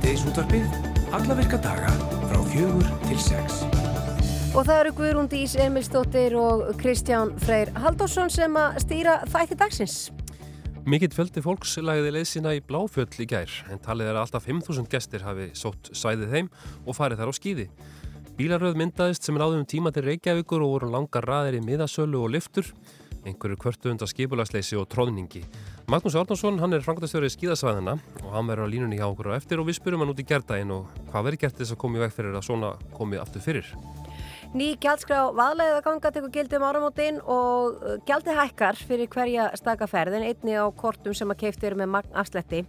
Hádegisútvarpið, alla virka daga frá fjögur til sex. Og það eru Guðrún Dís Emilstóttir og Kristján Freyr Halldórsson sem að stýra þætti dagsins. Mikill fjöldi fólks lagði leið sína í Bláfjöll í gær en talið er að alltaf 5.000 gestir hafi sótt sæðið heim og farið þar á skýði. Bílaröð myndaðist sem er áðum tíma til Reykjavíkur og voru langar raðir í miðasölu og lyftur einhverju kvörtu undan skipulagsleysi og tróðningi. Magnús Árnarsson, hann er frangtastjórið skíðasvæðina og hann verður á línunni hjá okkur á eftir og við spurum hann út í gerðdægin og hvað verður gert þess að komið veg fyrir að svona komið aftur fyrir? Ný gjaldskrá vaðlega ganga tekur gildi um áramótin og gjaldi hækkar fyrir hverja stakaferðin einni á kortum sem að keiftir með magnafsletti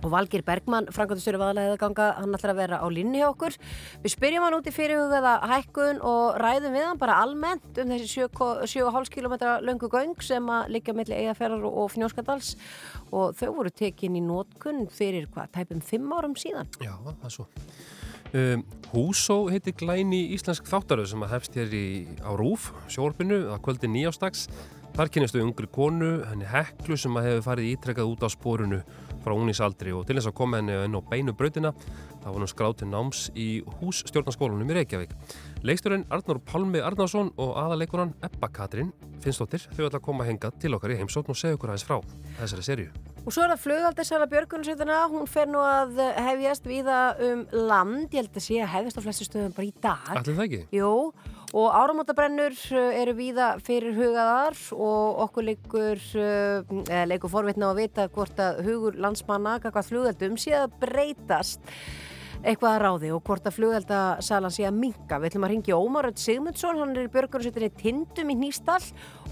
og Valgir Bergmann, Frankóttistöru vaðalega ganga, hann ætlar að vera á linni hjá okkur. Við spyrjum hann út í fyrirhugaða hækkun og ræðum við hann bara almennt um þessi 7,5 km löngu göng sem að liggja melli eigafærar og fnjóskadals og þau voru tekin í nótkunn fyrir hvað, tæpum 5 árum síðan. Já, það svo. Um, Húsó heitir glæni íslensk þáttaröð sem að hefst hér í, á Rúf, sjórfinu, að kvöldi nýjástags. Þar kynistu ungri konu, henni Heklu sem að hefur farið ítrekkað út á spórunu frá unísaldri og til þess að koma henni inn á beinu brautina það var nú skráti náms í hússtjórnaskólanum í Reykjavík. Leiksturinn Arnur Palmi Arnarsson og aðaleikunan Ebba Katrin Finnsdóttir þau ætla að koma að henga til okkar í heimsókn og segja okkur aðeins frá þessari serju. Og svo er það flugaldessala Björgunarsveituna, hún fer nú að hefjast viða um land, ég held að sé að hefjast á flestu stöðum bara í dag. Allir það ekki? Jú, og áramótabrennur eru viða fyrir hugaðar og okkur leikur, eða leikur forvitna að vita hvort að hugur landsmanna, hvað flugaldum sé að breytast eitthvað að ráði og hvort að flugveldasalan sé að minka. Við ætlum að ringja Ómaröld Sigmundsson, hann er í björgunarsveitinni Tindum í Nýstall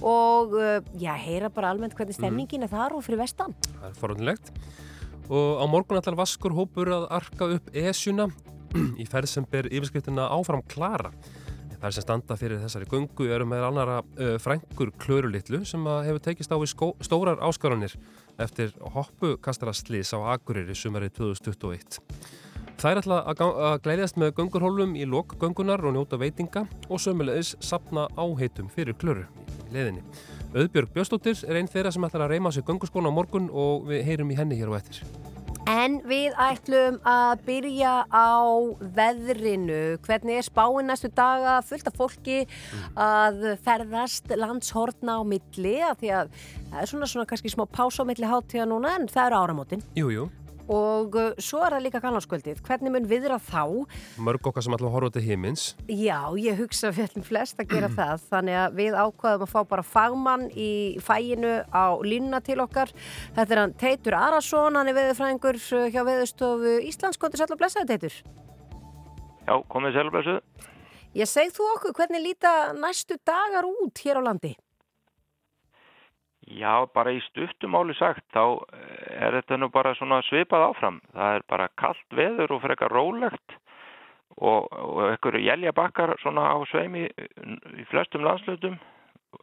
og uh, já, heyra bara almennt hvernig stemmingin er þar og fyrir vestan. Það er forunlegt. Og á morgun ætlar Vaskur hópur að arka upp esjuna í ferð sem ber yfirskriftina áfram klara. Það er sem standa fyrir þessari gungu eru með annara uh, frængur klörulittlu sem hefur tekist á við stórar áskaranir eftir hoppukastara slís á Akureyri sumarið 2021. Það er alltaf að glæðjast með göngurhólum í lokgöngunar og njóta veitinga og sömulegis sapna áheitum fyrir klöru í leðinni. Auðbjörg Björnstóttir er einn þeirra sem ætlar að reyma sér gönguskóna á morgun og við heyrum í henni hér og eftir. En við ætlum að byrja á veðrinu. Hvernig er spáinn næstu daga fullt af fólki að ferðast landshortna á milli? Því að það er svona, svona kannski smá pása á milli háttíða núna en það eru áramótin. Jú, jú og uh, svo er það líka kannarskvöldið. Hvernig mun viðra þá? Mörg okkar sem alltaf horfa til himins. Já, ég hugsa fyrir flest að gera það. Þannig að við ákvaðum að fá bara fagmann í fæinu á línuna til okkar. Þetta er hann Teitur Arason, hann er veðurfræðingur hjá Veðurstofu Íslands. Kontur sæl og blessaði, Teitur? Já, komið sæl og blessaði. Ég seg þú okkur, hvernig líta næstu dagar út hér á landi? Já, bara í stuttumáli sagt, þá er þetta nú bara svona svipað áfram. Það er bara kallt veður og frekar rólegt og, og einhverju jælja bakkar svona á sveimi í flestum landslutum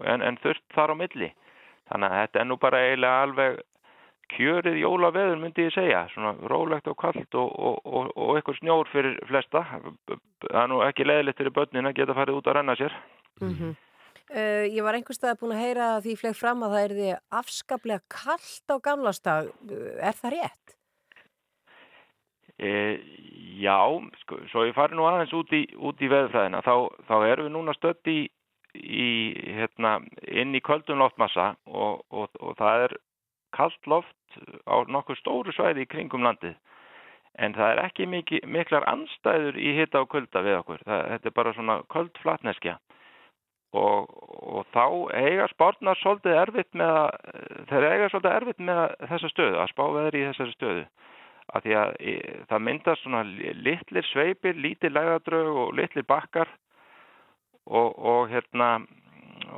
en, en þurft þar á milli. Þannig að þetta er nú bara eiginlega alveg kjörið jólaveður myndi ég segja. Svona rólegt og kallt og, og, og einhver snjór fyrir flesta. Það er nú ekki leðilegt fyrir börnin að geta farið út að renna sér. Mm -hmm. Uh, ég var einhverstað búin að heyra því ég fleg fram að það er því afskaplega kallt á gamlastag. Er það rétt? E, já, sko, svo ég fari nú aðeins út í, í veðfræðina. Þá, þá erum við núna stött í, í, hérna, inn í köldum loftmassa og, og, og það er kallt loft á nokkuð stóru svæði í kringum landið. En það er ekki mikil, miklar anstæður í hitta og kulda við okkur. Það, þetta er bara svona köld flatneskja. Og, og þá eiga spárnar svolítið erfitt með að, þeir eiga svolítið erfitt með þessa stöðu, að spá veðri í þessari stöðu. Að því að það myndast svona litlir sveipir, lítið lægadrög og litlir bakkar og, og hérna,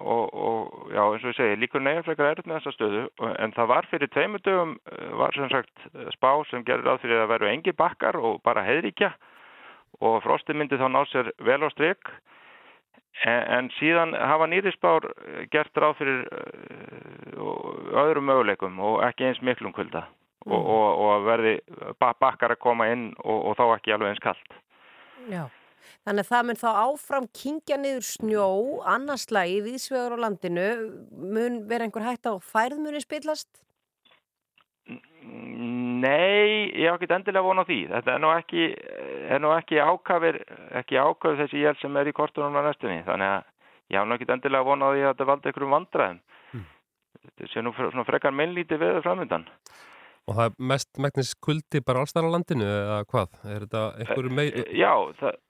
og, og já eins og ég segi, líkur nefnfrekar erfitt með þessa stöðu. En það var fyrir tveimur dögum, var sem sagt spá sem gerir ráð fyrir að veru engi bakkar og bara heiðríkja og frosti myndi þá ná sér vel á stryk. En, en síðan hafa nýrisbár gert ráð fyrir uh, öðrum möguleikum og ekki eins miklum kulda mm. og, og, og verði bakkar að koma inn og, og þá ekki alveg eins kallt. Já, þannig að það mun þá áfram kingja niður snjó, annarslægi, viðsvegur á landinu, mun vera einhver hægt á færðmunni spillast? Nei, ég haf ekki endilega von á því. Þetta er nú ekki, er nú ekki ákafir, ekki ákafir þessi jél sem er í kortunum á næstunni. Þannig að ég haf nú ekki endilega von á því að þetta valda ykkur um vandræðum. Mm. Þetta sé nú frekar minnlítið veður framöndan. Og það er mest megnis kuldi bara allstar á landinu eða hvað? Er þetta einhverju meir... Eh, já, það...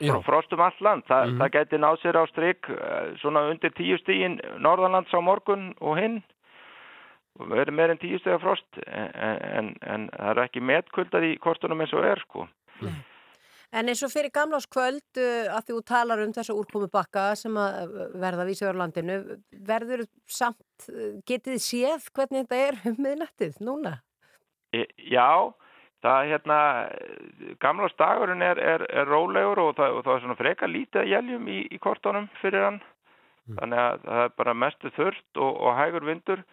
Já. frostum all land, Þa, mm -hmm. það geti náð sér á stryk eh, svona undir tíu stígin norðanlands á morgun og hinn verið meirinn tíu steg af frost en, en, en það er ekki metkvöldað í kortunum eins og er sko. Nei. En eins og fyrir gamláskvöld uh, að þú talar um þessa úrkomi bakka sem að uh, verða vísa á landinu, verður samt, uh, getið séð hvernig þetta er um miðnættið núna? E, já, það er hérna, gamlástagurinn er, er, er rólegur og það, og það er svona freka lítið jæljum í, í kortunum fyrir hann, mm. þannig að það er bara mestu þurft og, og hægur vindur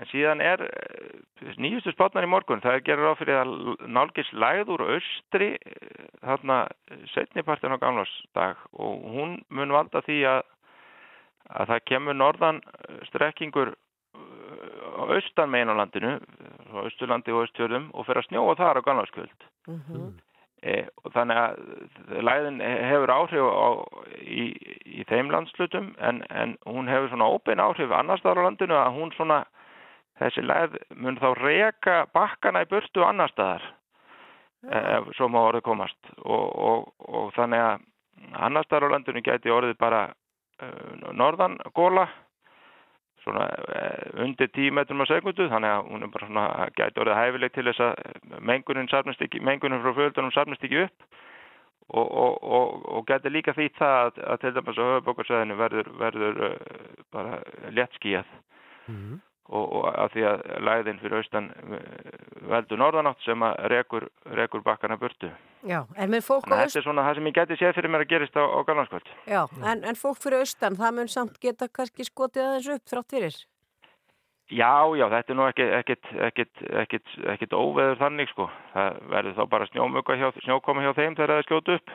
En síðan er eh, nýjustu spátnar í morgun, það er gerður á fyrir að nálgis læður og austri eh, þarna setnipartin á gamlarsdag og hún mun valda því að, að það kemur norðan eh, strekkingur á austan megin á landinu, á austurlandi og austjörðum og fer að snjóa þar á gamlarskvöld. Mm -hmm. e, og þannig að læðin hefur áhrif á, í, í þeim landslutum en, en hún hefur svona óbein áhrif annars þar á landinu að hún svona þessi leið mun þá reyka bakkana í burtu annar staðar ef svo má orðið komast. Og, og, og þannig að annar staðar á landinu geti orðið bara uh, norðan góla svona uh, undir 10 metrum á segundu þannig að hún er bara svona geti orðið hæfileg til þess að mengunin, mengunin frá fjöldunum sarnist ekki upp. Og, og geti líka því það að, til dæmis á höfubókarsæðinu verður, verður bara léttskíjað mm -hmm og, og að því að læðin fyrir austan eh, veldur norðanátt sem að rekur, rekur bakkana burtu. Já, en með fólk á austan... Þetta er svona það sem ég geti séð fyrir mér að gerist á, á gallanskvöld. Já, en, en fólk fyrir austan, það mun samt geta kannski skotið aðeins upp þrátt fyrir? Já, já, þetta er nú ekkit óveður þannig sko. Það verður þá bara snjókoma hjá þeim þegar það er skjótu upp.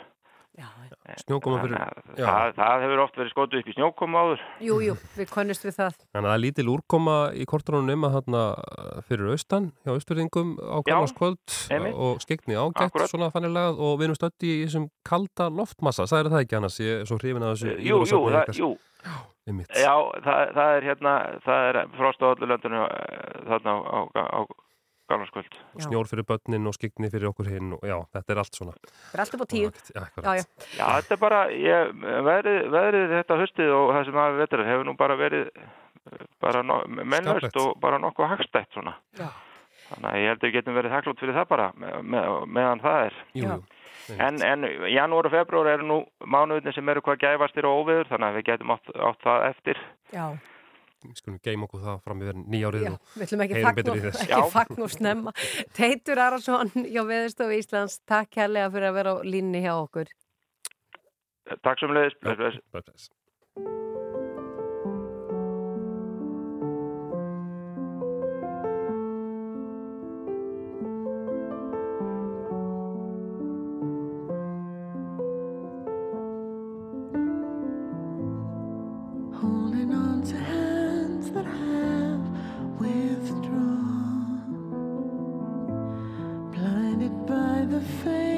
Snjókoma fyrir... Það, það hefur oft verið skotu upp í snjókoma áður. Jú, jú, við konnust við það. Þannig að það er lítil úrkoma í kortrónum nema þarna fyrir austan, hjá austurðingum á kallvarskvöld og skegni ágætt Akkurat. svona fannilegt og við erum stöndi í þessum kalda loftmassa, það er það ekki annars, ég er svo hrifin að þessu. Jú, jú, það, jú. Já, það, það er hérna, það er frost á öllu löndunum eh, þarna á, á, á Galvarskvöld. Snjór fyrir börnin og skigni fyrir okkur hinn og já, þetta er allt svona. Þetta er allt upp á tíu. Já, já, já. já, þetta er bara, ég, veðrið, veðrið þetta höstið og það sem hafi vetur hefur nú bara verið bara no, mennhöst og bara nokkuð hagstætt svona. Já. Þannig að ég held að við getum verið þakklátt fyrir það bara með, með, meðan það er. Jú, en, en janúar og februar eru nú mánuðinni sem eru hvað gæfastir og óviður þannig að við getum átt, átt það eftir. Já skulum geima okkur það fram yfir nýjárið Já, og heyrum betur í þess ekki fagn og snemma. Teitur Arason hjá Veðurstofu Íslands takk kærlega fyrir að vera á línni hjá okkur. Takk sem leiðis the storm.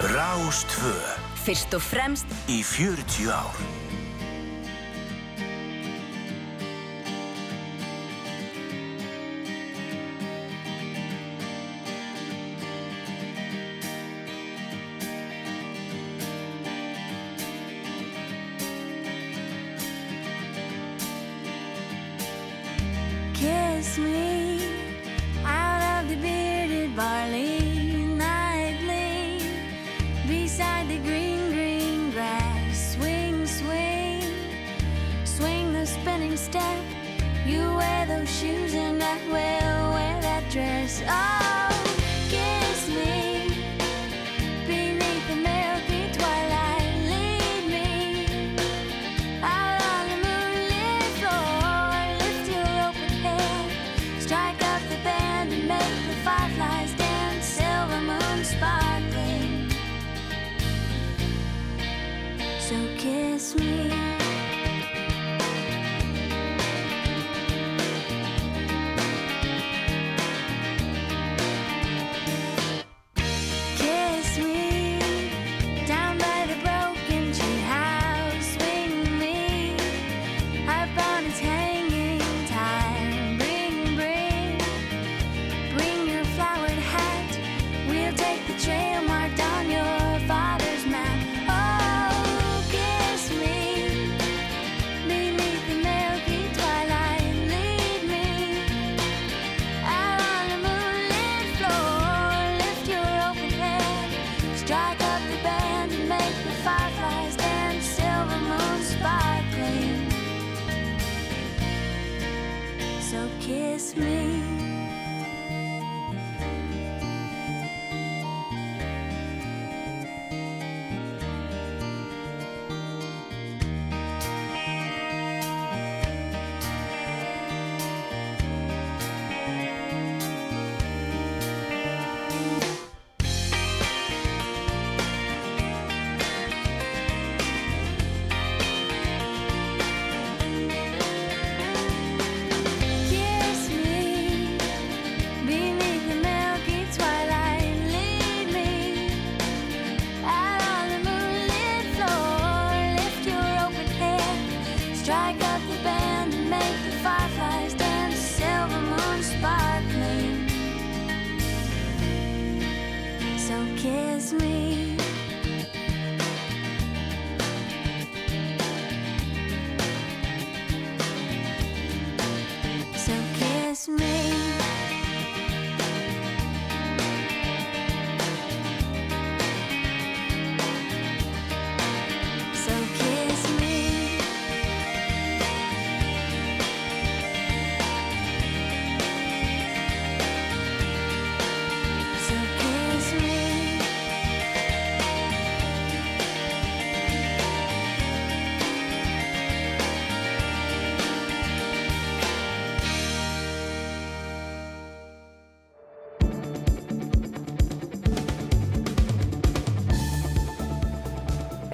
Rástvö Fyrst og fremst í 40 ár.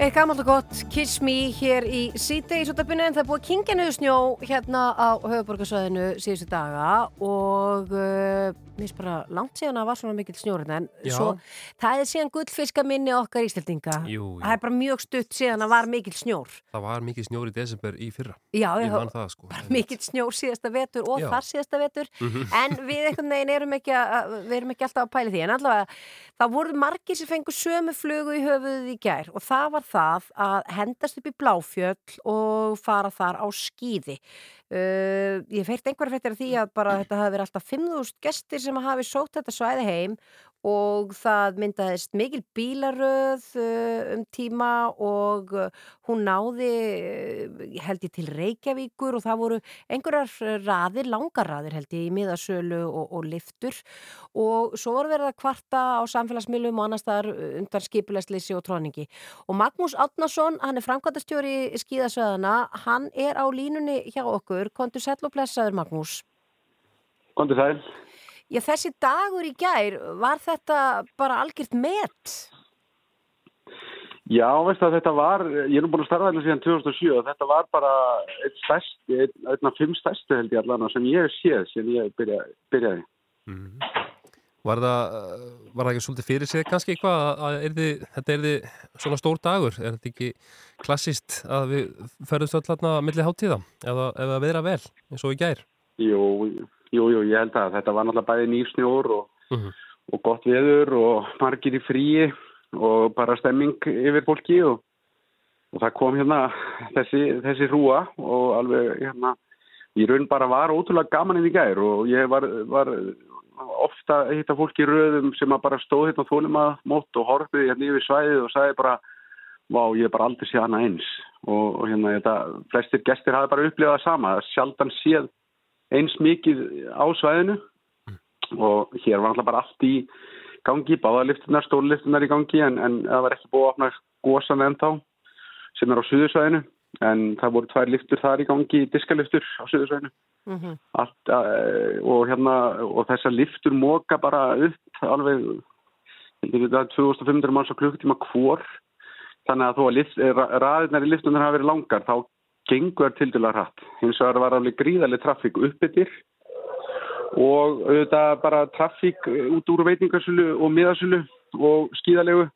Eitt gammalt og gott Kiss Me hér í síti í Sotabinu en það er búið niður snjó hérna á höfuborgarsvæðinu síðustu daga og uh, mér finnst bara langt síðan að var svona mikill snjór hérna en svo það er síðan gullfiska minni okkar íslendinga það er bara mjög stutt síðan að var mikill snjór Það var mikið snjór í desember í fyrra. Já, Ég já, man það sko. mikill snjór síðasta vetur og Já. þar síðasta vetur Mhm. en við einhvern veginn erum ekki, að, erum ekki alltaf að pæla í því en allavega það voru margir sem fengu sömu flugu í höfuðið í gær og það var það að hendast upp í bláfjöll og fara þar á skýði uh, ég feirt einhverja fréttir af því að bara þetta hafi verið alltaf 5.000 gestir sem hafi sótt þetta svæði heim og það myndaðist mikil bílaröð um tíma og hún náði held ég til Reykjavíkur og það voru einhverjar raðir, langar raðir held ég í miðasölu og, og liftur og svo voru verið að kvarta á samfélagsmiðlum og annars þar undan skipulegsleysi og tróningi og Magnús Átnason, hann er framkvæmtastjóri skíðasöðana, hann er á línunni hjá okkur, kontur sæll og blessaður Magnús. Kondi sæl. Já, þessi dagur í gær, var þetta bara algjört met? Já, veistu að þetta var, ég er nú búin að starfa hérna síðan 2007 og þetta var bara einn stærst, einn, af fimm stærstu held ég allan sem ég hef séð sem ég byrja, byrjaði. Mhm. Var það, uh, var það ekki svolítið fyrir sig kannski eitthvað að, að yrði, þetta er svona stór dagur? Er þetta ekki klassist að við ferðumst öll hérna milli háttíða eða, eða viðra vel eins og í gær? Jú, jú, jú, ég held að þetta var náttúrulega bæði nýfsnjór og, Mhm. og gott veður og margir í fríi og bara stemming yfir fólki og, og það kom hérna þessi, þessi hrúa og alveg hérna í raun bara var ótrúlega gaman inn í gær og ég var, var ofta hitta fólki í röðum sem að bara stóð hérna þólum að mótt og horfið hérna yfir svæðið og sagði bara vá, ég er bara aldrei sé hana eins og, og hérna þetta, flestir gestir hafi bara upplifað það sama, sjaldan séð eins mikið á svæðinu. Og hér var alltaf bara allt í gangi, báðaliftunar, stórliftunar í gangi en, en það var ekki búið að opna gósan ennþá sem er á suðursvæðinu. En það voru tvær liftur þar í gangi, diskaliftur á suðursvæðinu. Mhm. allt, uh, og hérna og þessar liftur móka bara upp alveg heldur þetta 2500 manns á klukkutíma hvor. Þannig að þó að lift, ra- raðirnar í liftunar hafa verið langar þá gengur til dæla hratt. Hins vegar var alveg gríðarlega trafík uppbyttir og auðvitað bara trafík út úr veitingarsölu og miðasölu og skíðalegu.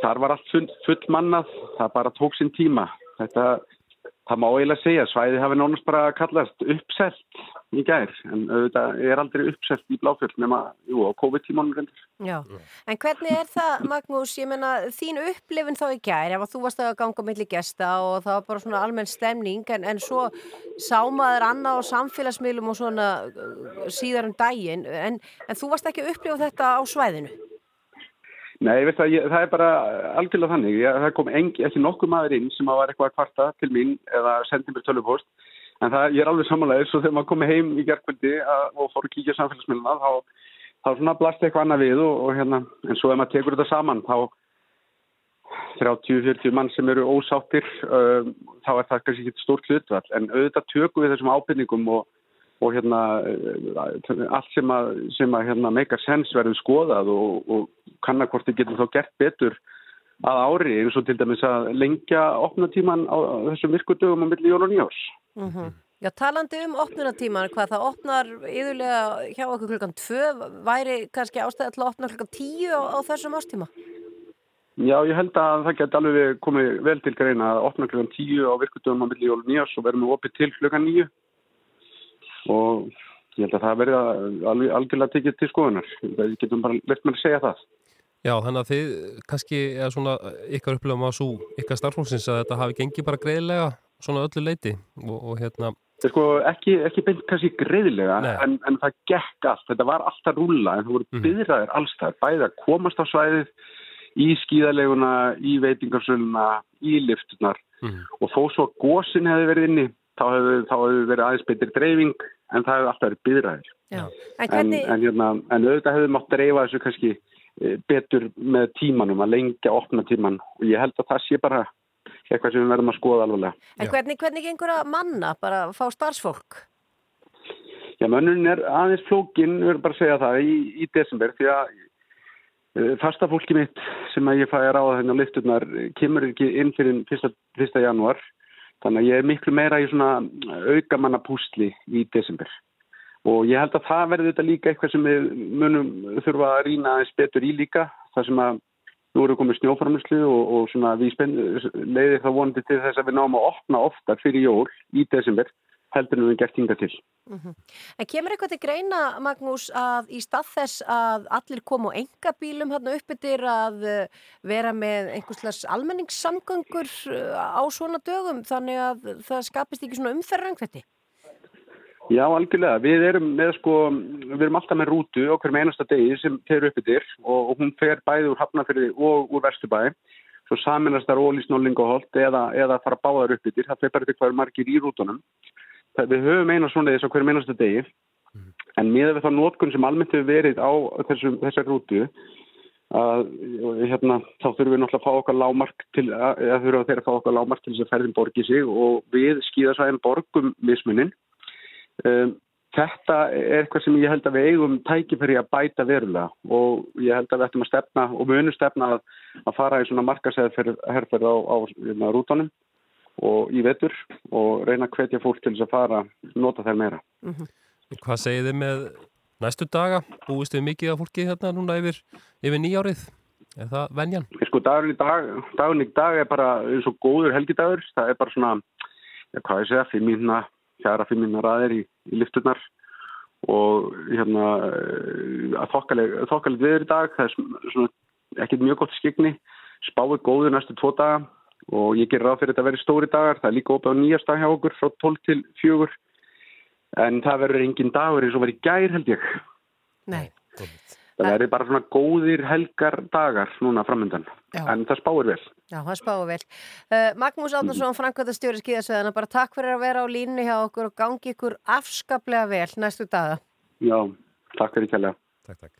Þar var allt full, full mannað það bara tók sinn tíma. Þetta það má eiginlega segja, svæði hafi nánast bara kallast uppselt í gær, en auðvitað er aldrei uppselt í bláfjöld nema, jú, á. Já, en hvernig er það, Magnús, ég menna, þín upplifin þá í gær, ef að þú varst að ganga milli gesta og það var bara svona almenn stemning, en, en svo sá maður annað á samfélagsmiðlum og svona uh, síðar um daginn, en, en þú varst ekki að upplifa þetta á svæðinu? Nei, veist að ég, það er bara algjörlega þannig, ég, það kom engi, ekki nokkuð maður inn sem var eitthvað að kvarta til mín eða sendi mér tölupost, en það, ég er alveg samanlega, svo þegar maður komið heim í gerðkvöldi og fór að kíkja samfélagsmiðluna, þá, þá svona blasti eitthvað annað við og, og hérna, en svo ef maður tekur þetta saman, þá 30-40 mann sem eru ósáttir, um, þá er það kannski ekki stórt hlutvall, en auðvitað tökum við þessum ábyrningum og, og hérna uh, allt sem að, sem að hérna, make a sense verður skoðað og, og kannakvorti getum þá gert betur að ári eins og til dæmis að lengja opnatíman á, þessum virkudögum á milli jól og nýjós. Mm Já, talandi um opnunatíman, hvað það opnar yðurlega hjá okkur klukkan tvö, væri kannski ástæða til að opna klukkan tíu á, á þessum ástíma? Já, ég held að það geti alveg komið vel til greina að opna klukkan tíu á virkudögum á milli jól og nýjós og verðum við opið til klukkan nýju og ég held að það verði alveg algjörlega tekið til skoðunar. Við getum bara lefnt með að segja það. Já, þannig að þið kannski er svona ykkar upplifum á svo ykkar starfsfólksins að þetta hafi gengið bara greiðlega svona öllu leiti og, og hérna sko ekki, ekki beint kannski greiðilega en, en það gekk allt, þetta var alltaf rúla en það voru Mhm. byðraðir allstað, bæði að komast á svæðið í skíðaleguna, í veitingarsöluna, í liftunar mm, og þó svo að gósin hefði verið inni þá hefði, þá hefði verið aðeins betur dreifing en það hefði alltaf verið byðraðir Já. En en, hérna, en auðvitað hefði mátt dreifa þessu kannski eh, betur með tímanum að lengja opna tíman og ég held að það sé bara eitthvað sem við verðum að skoða alvarlega. en hvernig, hvernig gengur að manna, bara að fá starfsfólk? Já, mönnun er aðeins flókin, við erum bara að segja það, í, í desember því að uh, fasta fólki mitt sem að ég fæ að ráða þennan lifturnar eh, kemur ekki inn fyrir 1. 1. þannig að ég er miklu meira í svona aukamanna púsli í desember. Og ég held að það verður þetta líka eitthvað sem við munum þurfa að rýna aðeins betur í líka þar sem að nú eru komið snjóframlislu og, og svona við leiðir það vonandi til þess að við náum að opna ofta fyrir jól í desember heldur en við gert hinga til. En kemur eitthvað til greina, Magnús, að í stað þess að allir koma á engabílum hérna uppbyttir að eh, vera með einhverslas almenningssamgöngur eh, á svona dögum þannig að það skapist ekki svona umferðrangvetti? Já, algjörlega. Við erum með sko, við erum alltaf með rútu á hverjum einasta degi sem þeir uppbyttir og, og hún fer bæði úr Hafnafyrði og úr Vesturbæði. Svo saminast þar ólís Nólingaholt eða, eða fara báðar uppbyttir. Það fer bara til hverju margir í rútunum. Við höfum eina svona þess á hverjum einasta degi. En miða við þá nótkun sem almennt hefur verið á þessum, þessar rútu að hérna, þá þurfum við náttúrulega að fá okkar lámark til, eða þurfum þeir að fá okkar lámark til þess að ferðin borgi sig og við skíðasvæðin borgum mismunin. Um, þetta er eitthvað sem ég held að við eigum tækifæri að bæta verulega og ég held að við ættum að stefna og munum stefna að, að fara í svona markasæðferð á, á hérna, rútonum og í vetur og reyna að hvetja fólk til þess að fara nota þær meira. Hvað segir þið með Næstu daga búist við mikið af fólki hérna núna yfir, yfir nýjárið. Er það venjan? Sko dagurinn í dag, dagurinn í dag er bara eins og góður helgidagur. Það er bara svona, ja, hvað ég segja, fimm mínuna, fjara fimm mínuna ræðir í, í lifturnar og hérna eh, að þokkaleg, þokkaleg viður í dag. Það er svona ekkert mjög gott skikni. Spáið góður næstu tvo daga og ég gerir ráð fyrir þetta að vera stóri dagar. Það er líka opið á nýjastag hjá okkur frá 12 til 4. En það verður engin dagur eins og verið gær held ég. Nei. Það verður bara svona góðir helgar dagar núna framöndan. Já. En það spáir vel. Já, það spáum vel. Uh, Magnús Átnarsson, Frankvæntastjóri skíðasveðana, bara takk fyrir að vera á línu hjá okkur og gangi ykkur afskaplega vel næstu daga. Já, takk fyrir kjærlega. Takk, takk.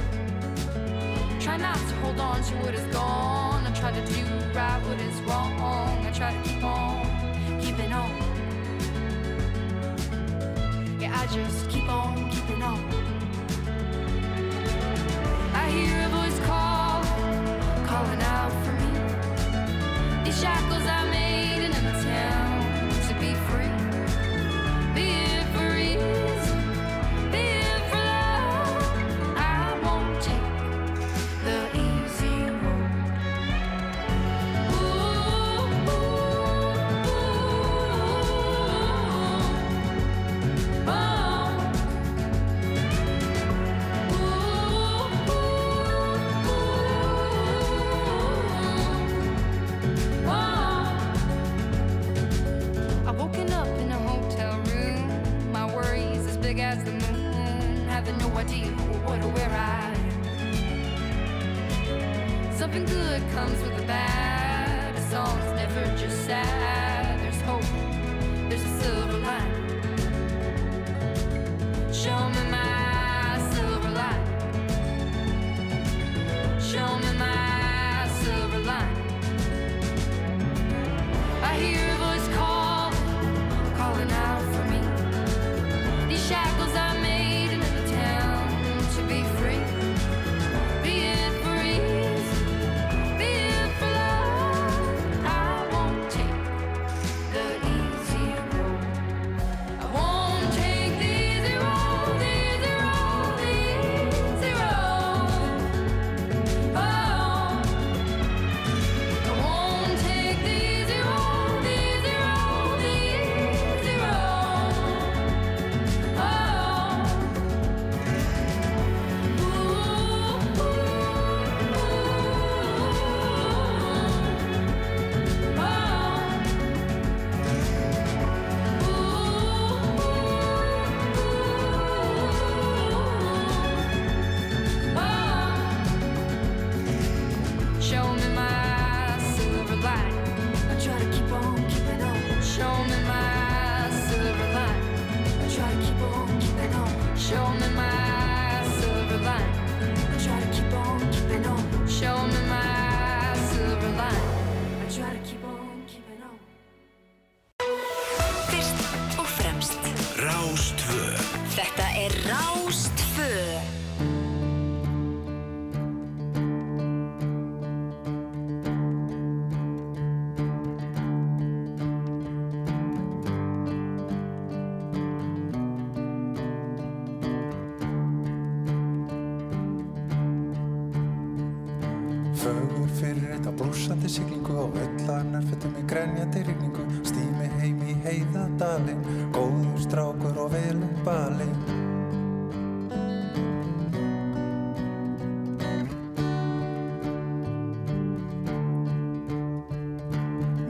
Try not to hold on to what is gone. I try to do right what is wrong. I try to keep on keeping on. Yeah, I just keep on keeping on. I hear a voice call, calling out for me. These shackles I made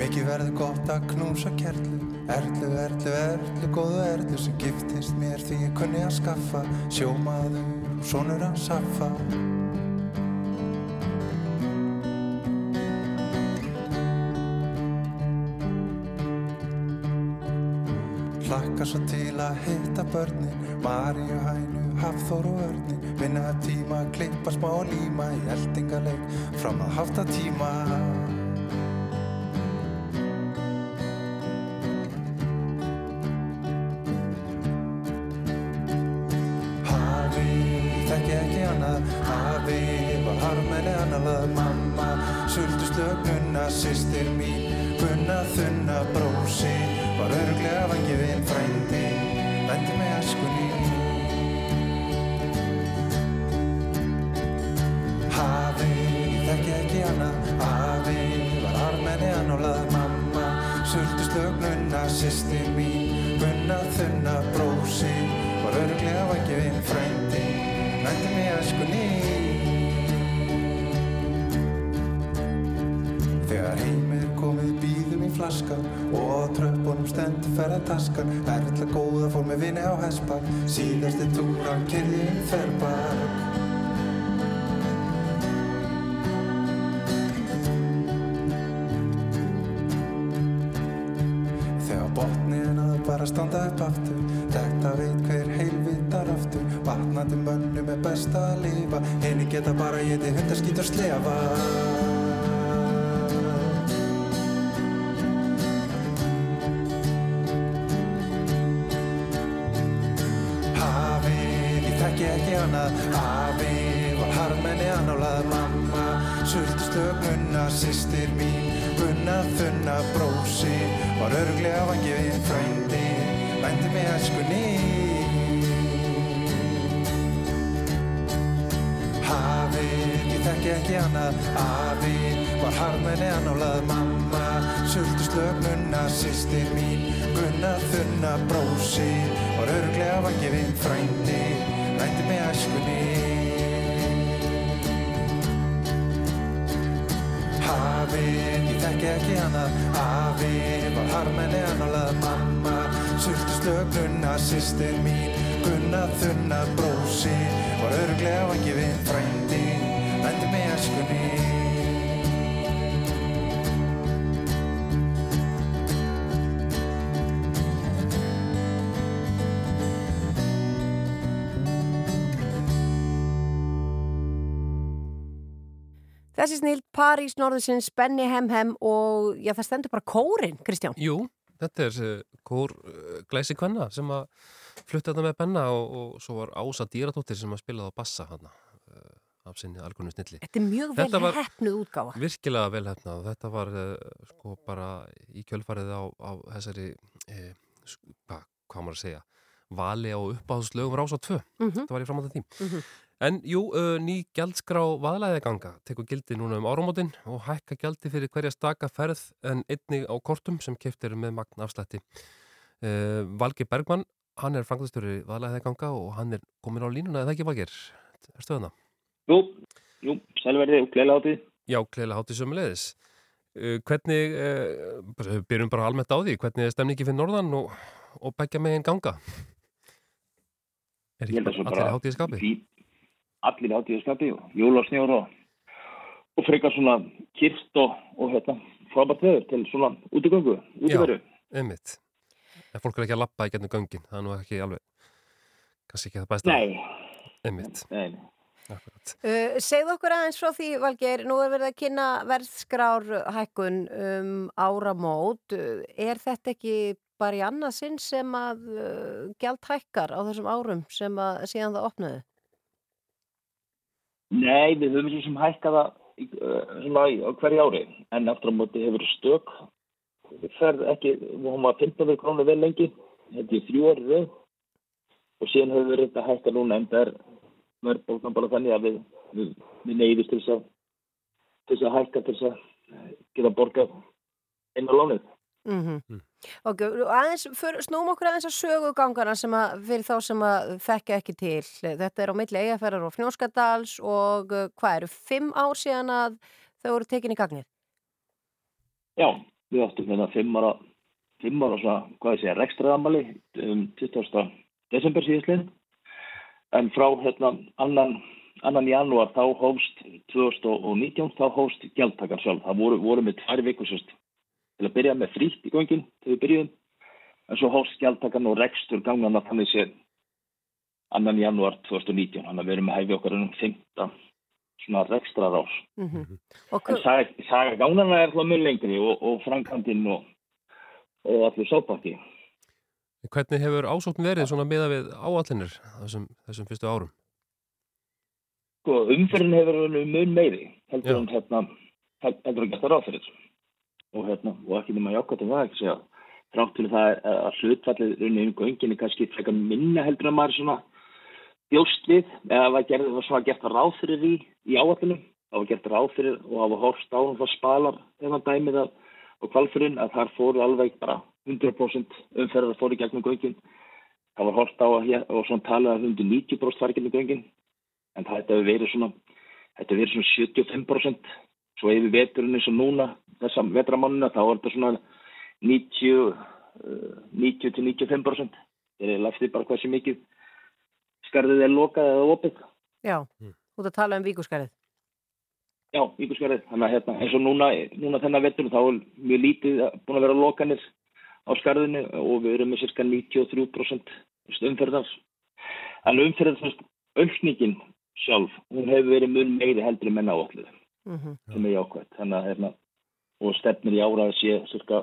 Mikið verður gott að knúsa kerlu. Erlu, erlu, erlu, góðu erlu sem giftist mér því ég kunni að skaffa Sjómaður og sonur að saffa Hlakka svo til að hitta börnin Maríu, Hænu, Hafþór og Örnin Vinna tíma, klippa smá líma Í eldingaleik fram að hafta tíma Sistir mín, gunna þunna Brósi, var örglega vangifinn Frændi, vendi með æskunni Þegar heim er komið býðum í flaskan og á tröppunum stendur ferðartaskan Erla góða fór með vini á hespak síðasti túran kyrði um þerrbak standa upp aftur. Þetta veit hver heilvitar aftur. Vatnandi mönnum er best að lifa. Henni geta bara geti hundarskýt og slefa. Hafið, ég þekki ekki annað. Hafið var harmenni annálað. Mamma, sultu slögnuna Sistir mín, gunna þunna Brósi, var örglega vangifinn Frændi, vændi með æskunni Hafið, ég þekki ekki annað Hafið, var harmenni annálað Mamma, sultu slögnuna Sistir mín, gunna þunna Brósi, var örglega vangifinn Frændi, vændi með æskunni Hafið, ég þekki ekki annað Hafið, var harmenni annálað Mamma, sultu slögnuna Sistir mín, gunna þunna Brósi, var örglega vangifinn Frændi, vændi með æskunni Þessi snild París Norðursins, Benny Hemhem og já, það stendur bara kórin, Kristján. Jú, þetta er kór uh, Glæsi Kvenna sem að flutta þetta með Benna og, og svo var Ása Dýradóttir sem að spilaði á bassa hann uh, af sinni algunum snilli. Þetta er mjög vel Þetta var- hefnuð útgáfa. Virkilega vel hefnað og þetta var uh, sko bara í kjölfarið á, á þessari, eh, hvað maður að segja, vali á uppáðslögum rása 2. Mhm. Þetta var í framhald af því. Mhm. En jú, uh, ný gjaldskrá vaðlæðaganga tekur gildi núna um áramótin og hækka gjaldi fyrir hverja staka ferð en einnig á kortum sem keift eru með magn afslætti. Uh, Valgi Bergmann, hann er fanglastöru vaðlæðaganga og hann er komin á línuna, eða ekki Valgir? Er stöðuna? Jú, jú, sælverði og gleila átið. Já, gleðilega hátíð sömulegis. Uh, hvernig, bara- byrjum bara almennt á því, hvernig er stemningi fyrir norðan og, og begja megin ganga? Er ekki allir hátíð skapi? fí- Allir átíðu skapi og jólasnjór og, og frekar svona kyrst og, og hérna, frábært veður til svona útigöngu, útiveru. einmitt. En fólk er ekki að lappa í gennum göngin, það er nú ekki alveg, kannski ekki það bæsta. Nei. Einmitt. Nei. Akkurat. Uh, segðu okkur aðeins frá því, Valgeir, nú er verið að kynna verðskrár hækkun um áramót. Uh, Er þetta ekki bara í annað sinn sem að uh, gjald hækkar á þessum árum sem að síðan það opnaði? Nei, við höfum svo sem hækkað það í, uh, hverju ári, en aftur á móti hefur stök ferð ekki, hún var 15 krónu vel lengi, þetta er þrjú rauð og síðan höfum við að hækka núna en það er verðbólgan bara þannig að við, við, við neyðist til þess að til þess að hækka til þess að geta borgað inn á lánið. Mm Ok, aðeins, snúm okkur aðeins að sögugangana sem að fyrir þá sem að þekka ekki til. Þetta er á milli eigaferðar og fnjóskadals og uh, hvað eru, fimm ár síðan að þau voru tekin í gagnið? Já, við áttum hérna fimm ára, fimm ára svona, hvað ég segja, rekstraðamali um 20. desember síðislega en frá hérna annan, annan janúar þá hófst 2019 þá hófst gjaldtakar sjálf það voru, voru með tvær vikur sérst til að byrja með frítt í gangin til við byrjuðum. En svo hófst gjaldtakan og rekstur gangana þannig sé annan janúar 2019 þannig að við erum með hæfi okkar um 15 svona rekstrar ás Mhm. Og en hver- saga, saga gangana er það mjög lengri og, og framkvæmdinn og, og allir sápakki Hvernig hefur ásókn verið svona miða við áallinir þessum, þessum fyrstu árum? sko, umferðin hefur verið mun meiri heldur en hérna heldur en gert það ráð fyrir og hérna, og ekki nema jákvæmt um það ekki segja þrátt til það að hlutfallið runni um gönginni kannski frekar minna heldur en maður svona bjóst við. Eða var gerð, var svona gert ráð fyrir í, í áallinu það var gert ráð fyrir og það var horfst á það spalar þegar dæmið að og kvalfyrin að þar fóru alveg bara 100% umferðar fóru gegnum göngin. Það var horfst á að og svona talið að 190% fari í gegnum göngin. En það hefur verið svona hefur verið svona 75% svo yfir veturinn eins og núna þessa vetramannina þá er þetta svona 90 uh, 90 til 95% þeir eru laftið bara hvað sem mikið skarðið er lokað eða opið. Já, þú ert að tala um víkuskarið. já, víkurskarðið, þannig að hérna eins og núna, núna þennan veturinn þá er mjög lítið búin að vera lokanir á skarðinu og við erum með cirka 93% umferðar. En umferðar aukningin sjálf, hún hefur verið mun meiri heldur en menna áallu Mhm. sem er jákvæmt þannig að hérna og stefnir í ára að sé cirka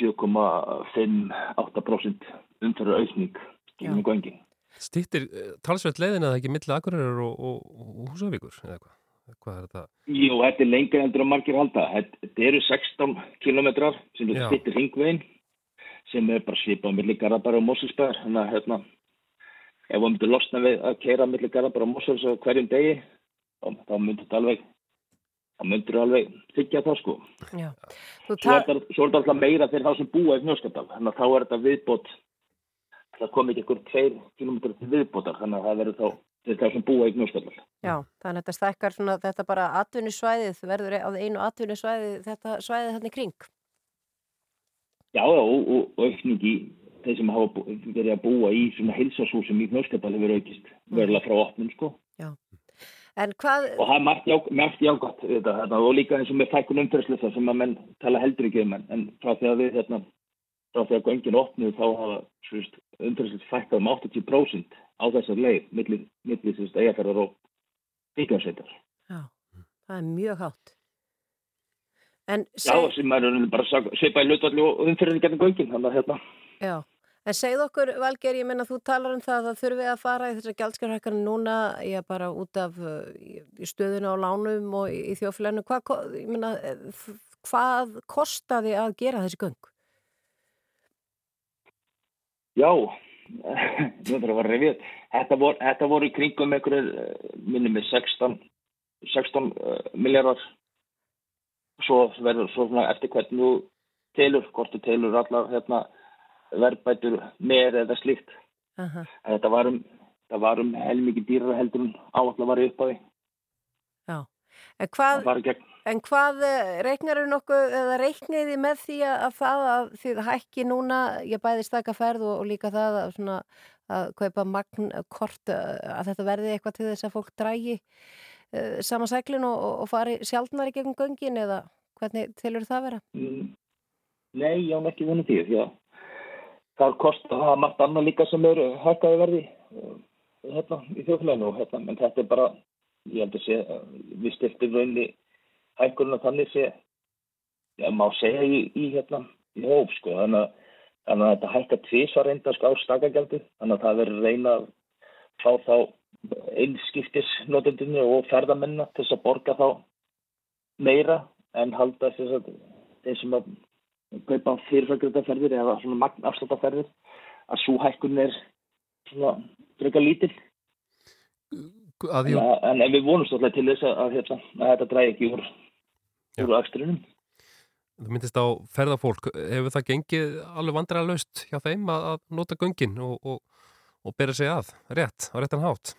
7,5-8% umferðar aukning gegnum göngin. Stýttir talsveit leiðin að ekki milli Akureyrar og, og, og Húsavíkur eða hvað? Hvað er þetta? Jú, þetta er lengur endur að margir halda. Þetta, þetta eru 16 kilometrar sem Já. er stittir hringvegin sem er bara svipað millir Garabara og Moselsberg. Þannig að hérna, ef við myndum losna við að keira millir Garabara og á hverjum degi, þá, þá myndur þetta alveg þá myndur alveg þykja það sko. Já. Svo er ta- þetta svo er þetta alltaf meira fyrir þá sem búa í Fnjóskadal. Þannig að þá er þetta viðbót það kom ekki einhver tveir kilometrar til viðbótar. Þannig að það verður þá fyrir þá sem búa í Fnjóskadal. Já, þannig að þetta stækkar svona, þetta bara atvinnusvæðið, verður á einu atvinnusvæðið, þetta svæðið þarna í kring. Já, já, og, og, og aukning í þeir sem hafa verið að búa í svona hilsasúsum í Knöskapal hefur aukist verulega frá opnum, sko. En hvað, Og það er margt, já, margt jágætt þetta, þetta, og líka eins og með fækkun umferðsluða sem að menn tala heldur ekki um en, en frá því að við, hérna, frá því að göngin opnuð þá hafa umferðsluða fækkað um 80% á þessar leið, millir, veist, eigaferðar og byggjarsveitar. já, það er mjög hátt. En, Já, sem er bara svipa í hlutvalli og umferðin getur göngin, þannig að hérna, Já, en segð okkur Valger, ég menna þú talar um það að það þurfi að fara í þessar gjaldskjárhækkan núna, ég bara út af uh, stöðuna á lánum og í, í þjóflæðinu, hvað, ég menna, hvað kostaði að gera þessi göng? Já. Þetta voru, þetta voru í kringum einhverju, minnum með 16, 16 uh, miljardar. Svo verður svo svona eftir hvernig þú telur, hvort þú telur allar hérna, verðbætur með eða slíkt. Aha. En Þetta var um, um helmikið dýrar heldur en áallar var upp á því. Já, en hvað, gegn. en hvað reiknar eru nokkuð, eða reikniði með því að, að það að þið hækki núna, ég bæði staka ferð og, og líka það að svona að kaupa magnkort að þetta verði eitthvað til þess að fólk drægi uh, sama seglin og, og, og fari sjálfnar í gegnum göngin eða hvernig tilur það vera? Mm, Nei, ég án ekki vonið því, því að það? Kosta það er margt annað líka sem eru hækkaði verði uh, hérna í þjóðfélaginu og hérna, en þetta er bara, ég held að sé, uh, við stiltum raunni hækkurinn að þannig sé, já, má segja í, í hérna, í hóf, sko, þannig að, þannig að þetta hækka tvísvar reynda sko á stakagjaldi, þannig að það verður reyna að fá þá einskiptis notendunni og ferðamennina til þess að borga þá meira en halda þess að þeir sem að kaupa fyrirfækjöldaferðir eða svona magnafslótaferðir að svo hækkun er svona frekar lítil. Að ég, en, en við vonumst alltaf til þess að, að, hérna, að þetta dræði ekki úr, úr akstrinum. Þú myndist á ferðafólk, hefur það gengið alveg vandræða laust hjá þeim að, að nota göngin og, og, og bera sig að, rétt, á réttan hátt?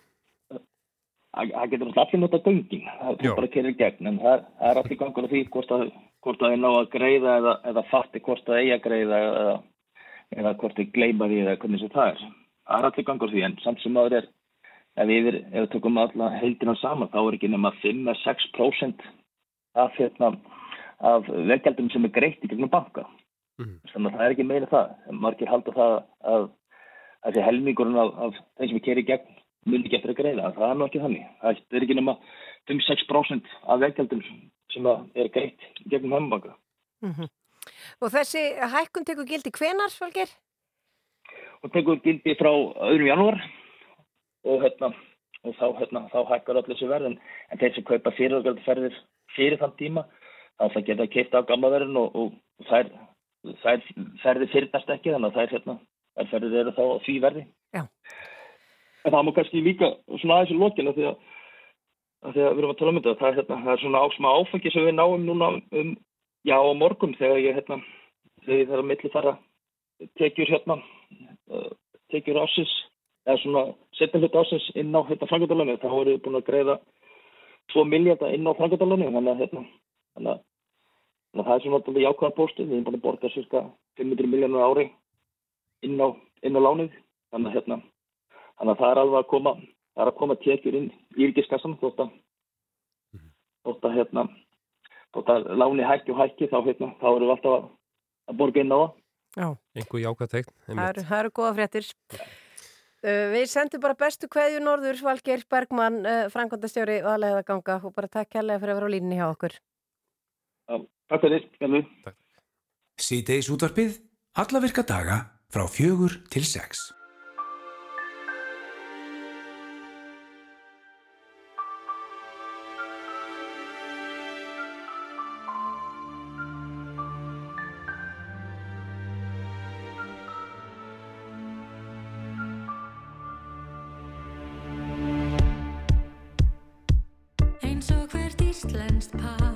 það það getur alltaf allir nota göngin. Það Já. er bara að kera í gegn en það, það er allir gangur á því hvort að hvort að þeir ná að greiða eða, eða fatti hvort það eigi að greiða eða, eða hvort þeir gleyma því eða hvernig sem það er. Það er allir gangur því en samt sem aður er ef við, ef við tökum alla heildina saman þá er ekki nema 5-6% af, hérna, af vegjaldum sem er greitt í gegnum banka. Þannig að það er ekki meira það. Margir halda það að þessi helmingurinn af, af þeim sem er kerið gegn ekki eftir að greiða. Það er nú ekki þannig. Það er ekki nema 5-6% af vegjaldum sem er greitt gegnum heimbanka. Mhm. Og þessi hækkun tekur gildi hvenar, Valgeir? og tekur gildi frá öðrum janúar og, hérna, og þá, hérna, þá hækkar allir þessu verð en, þeir sem kaupa fyrirgjaldaferðir fyrir þann tíma þá það geta keitt á gamla verðin og, og, þær, þær ferðir fyrirnast ekki þannig að þær, hérna, þær ferðir eru þá því verði. Já. En það má kannski líka svona aðeins í lokinu því að, að við erum að tala um þetta það er, hérna, það er svona ásma áfengi sem við náum núna um, já á morgun þegar ég hérna, þegar ég þarf að milli fara tekjur hérna uh, tekjur ásins eða svona setjum hlut ásins inn á hérna frangöndalönu þá erum við búin að greiða 2 miljardar inn á frangöndalönu þannig hérna þannig þannig að það er svona alltaf jákvæðar póstu við erum búin að borga cirka 500 miljónur ári inn á, á lánið. Hérna þannig að það er alveg að koma það er að koma tekjur inn í yrkiskassan þótt að þótt að hérna þótt að láni hækki og hækki þá hérna þá erum við alltaf að, að borga inn á það Já. Einhver jákvæð tegn. Það eru, það eru góða fréttir. Uh, við sendum bara bestu kveðju norður, Valgeir Bergmann, uh, frangvandastjóri aðlega ganga og bara takk kærlega fyrir að vera á línni hjá okkur. Já, takk fyrir. Síðdeis útvarpið, alla virka daga frá fjögur til sex. cleansed path.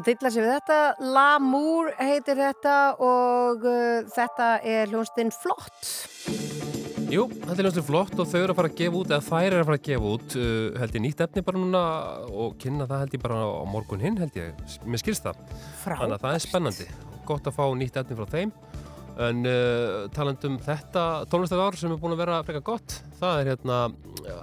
Að dilla sér við þetta. L'amour heitir þetta og uh, þetta er hljónstinn flott. Jú, þetta er ljóðslega flott og þau eru að fara að gefa út, eða þær eru að fara að gefa út, uh, held ég nýtt efni bara núna og kynna það held ég bara á morgun hinn held ég, mér skilst það. Frábært. Þannig að það er spennandi, gott að fá nýtt efni frá þeim. En uh, talandum þetta tónlistar ár sem er búin að vera frekar gott, það er hérna,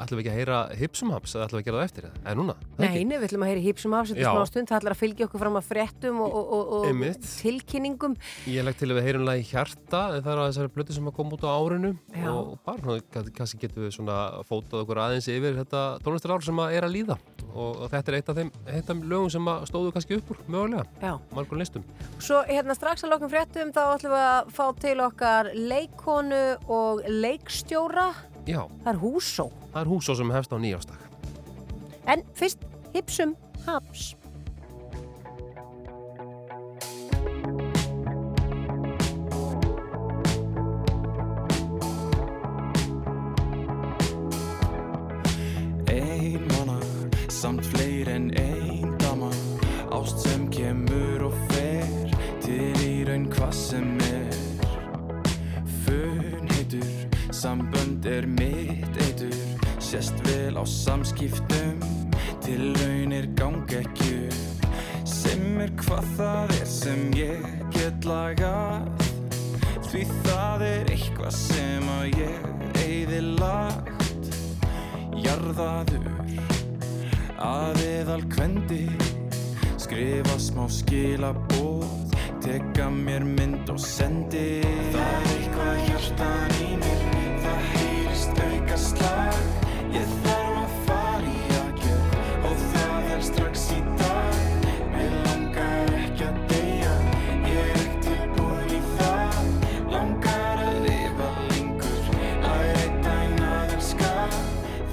ætlum við ekki að heyra hipsum haps eða ætlum við að gera það eftir, eða núna? Nei, við ætlum að heyra í hýpsum afsettu Já. smá stund. Það ætlar að fylgja okkur fram að fréttum og, og, og, og tilkynningum. Ég legg til að við heyrum lagi hjarta, það er að þessari blötu sem að koma út á árinu Já. og bara kannski getum við svona fótað okkur aðeins yfir þetta tónlistar ár sem að er að líða og, þetta er eitt af þeim, eitt af lögum sem stóðu kannski upp úr, mögulega, margur listum. Svo hérna strax að lokum fréttum þá ætlum við að fá til okkar leikonu og leikstjóra. Já, Það er húsó. það er húsó sem hefst á nýjástak. En fyrst hipsum haps. Ein manna, samt fleir en ein dama Ást sem kemur og fer Til í raun hvað sem er Fun heitur, sambönd er mitt eitur. Sést vel á samskiptum Til raunir gang ekki Sem er hvað það er sem ég get lagað. Því það er eitthvað sem að ég eyði lagt. Jarðaður að eðal kvendi Skrifa smá skilabóð Teka mér mynd og sendi. Það er eitthvað hjartan í mér Það heyrist auka slag. Ég þarf að fara í aðgjör Og það er strax í dag. Mér langar ekki að deyja Ég er ekki tilbúin í það. Langar að lifa lengur Læra einn daginn að elska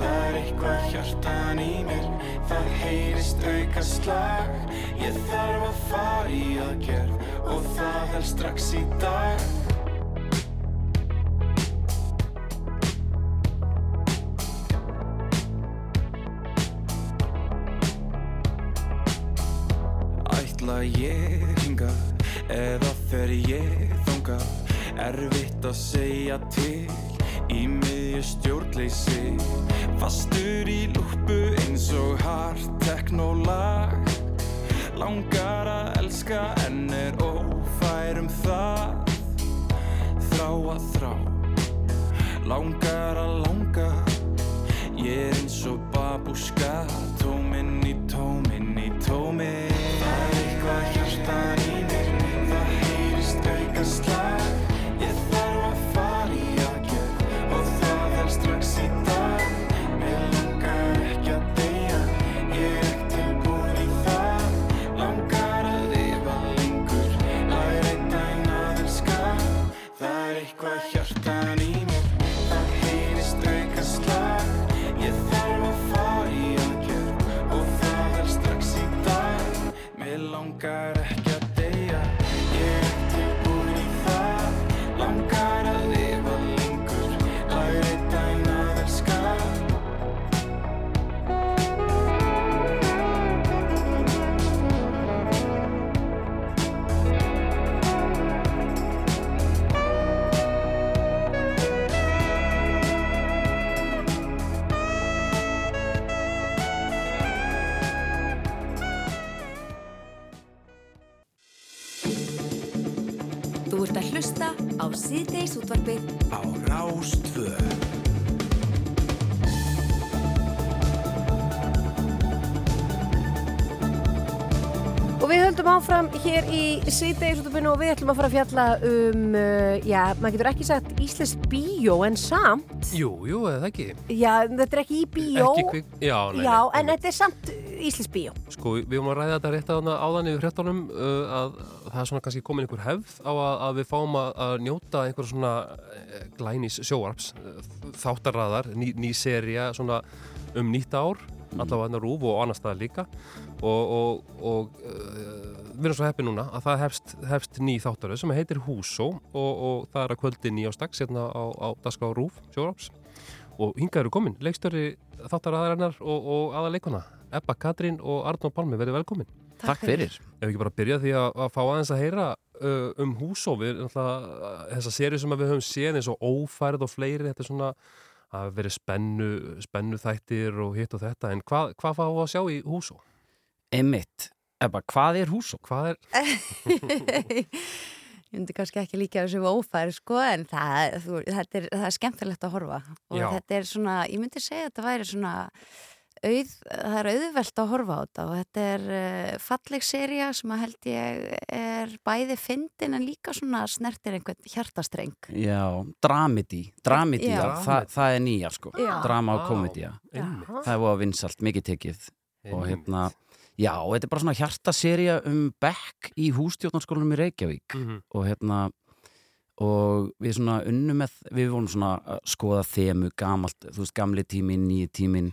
Það er eitthvað hjartan í mér Það heyrist auka slag. Ég þarf að fara í aðgerð Og það er strax í dag. Ætla ég hingað eða fer ég þangað? Erfitt að segja til í miðju stjórnleysi. Fastur í lúpu eins og hart teknólag Langar að elska en er um það Þrá að þrá, langar að langa Ég er eins og babúska, tóminn áfram hér í síðdegisútupinu og við ætlum að fara að fjalla um, uh, já, maður getur ekki sagt Íslands bíó en samt, Jú, jú, eða ekki. já, þetta er ekki í bíó, Ekki kvik, já, nei, já, nei, en þetta er samt Íslands bíó. Sko, við höfum að ræða þetta rétt að áðan yfir hrettunum uh, að það er svona kannski komin einhver hefð á að, að við fáum að, að njóta einhver svona uh, glænís sjóarps, uh, þáttarraðar, ný, ný seria svona um nýtt ár, allavega hennar rúf og annar staðar líka. Og, og, og uh, við erum svo heppi núna að það hefst, hefst ný þáttaröð sem heitir Húsó og, og það er að kvöldi nýjástags hérna á, á Daska og Rúf sjóarps og hingað eru komin leikstjóri þáttaraðarinnar og, og aðaleikuna Ebba Katrín og Arnó Palmi verið velkomin Takk fyrir. Ef ekki bara byrja því að, að fá aðeins að heyra uh, um húsó, við þessa séri sem við höfum séð eins og ófærð og fleiri, þetta er svona að verið spennu, spennu þættir og hitt og þetta, en hvað, hvað fáum við að sjá í húsó? Einmitt. Ebba, hvað er húsó? Hvað er? Ég myndi kannski ekki líka þessu ófæri sko en það, þú, þetta er, það er skemmtilegt að horfa og Já. þetta er svona, ég myndi segja að þetta væri svona auð, það er auðvelt að horfa á þetta og þetta er uh, falleg seria sem að held ég er bæði fyndin en líka svona snertir einhvern hjartastreng. Já, dramedy. Dramedy, Já. Það, það er nýja sko. Já. Drama og einmitt. Það er búið að vinsalt, mikið tekið. Og hérna, já, þetta er bara svona hjartaserja um Beck í hústjórnarskólanum í Reykjavík. Mhm. Og hérna, og við svona unnum með, við vorum svona að skoða þemu, gamalt, þú veist, gamli tímin, nýji tímin,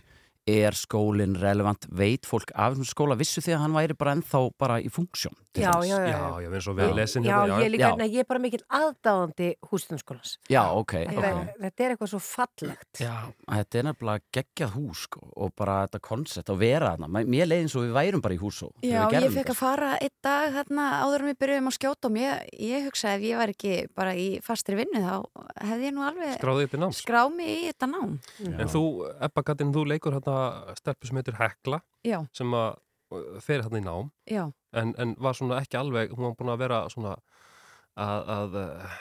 er skólinn relevant, veit fólk af þessum skóla, vissu því að hann væri bara ennþá bara í funksjón. Já, já, já. Já, já, lesin Já, hérna. ég, er líka, Já. nei, ég er bara mikill aðdáðandi hústunskólans. Já, ok, Þetta, ok. þetta er eitthvað svo fallegt. Já, þetta er nefnilega geggjað hús sko, og bara þetta koncept að vera þarna. Mér- Mér leiði eins og við værum bara í húsó. þegar Já, við ég fekk að fara einn dag þarna áður en við byrjuðum að skjóta og ég, ég hugsaði ef ég var ekki bara í fastri vinnu þá hefði ég nú alveg Skráði þetta í nám? skráð hérna stelpu sem heitir Hekla Já. sem að uh, fer hérna í nám Já. en, en var svona ekki alveg, hún var búin að vera svona að, að, uh,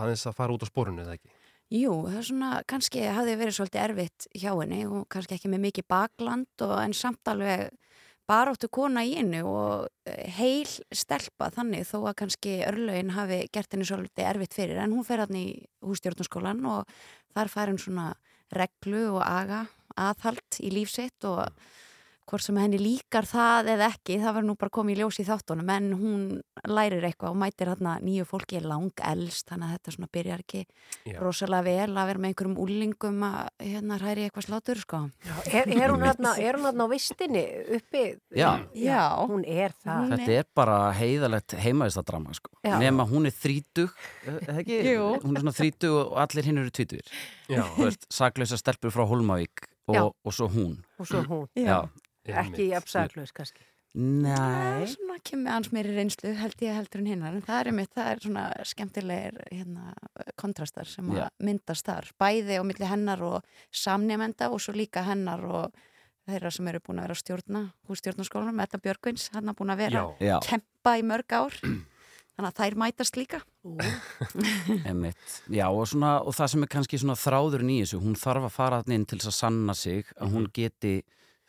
aðeins að fara út á sporinu eða ekki Jú, það er svona, kannski hafði verið svolítið erfitt hjá henni og kannski ekki með mikið bakland og en samt alveg baróttu kona í hennu og eh, heil stelpa þannig þó að kannski örlögin hafi gert henni svolítið erfitt fyrir en hún fer hann í hústjórnarskólan og þar fær hann svona reglu og aga aðhald í lífsitt og hvort sem henni líkar það eða ekki, það var nú bara komið í ljós í þáttunum en hún lærir eitthvað og mætir hérna nýju fólki er lang elst þannig að þetta svona byrjar ekki Já. rosalega vel að vera með einhverjum úlingum að hérna hræri eitthvað slátur sko. Er, er hún hérna er hún hérna á vistinni uppi? Já. Já, hún er það. Þetta er bara heiðalegt heimaðistadrama sko. Já. Að hún er þrítug, eh, eða ekki? Jú. Hún er svona þrítug og allir hinn eru. Já. Veist, saklausa stelpur frá Hólmavík Já. Og, og svo hún. Og svo hún. Já. Ekki jafnsaklaus kannski. Nei. svona kemur hans meiri reynslu held ég heldur en hinnar en það er einmitt, það er svona skemmtilegir hérna, kontrastar sem að myndast þar, bæði á milli hennar og samnefnda og svo líka hennar og þeirra sem eru búin að vera að stjórna hússtjórnarskólanum, Edda Björgvins hann er búin að vera Já. Kempa í mörg ár þannig að þær mætast líka. Já, og, svona, og það sem er kannski svona þráður í þessu, hún þarf að fara inn til þess að sanna sig að hún geti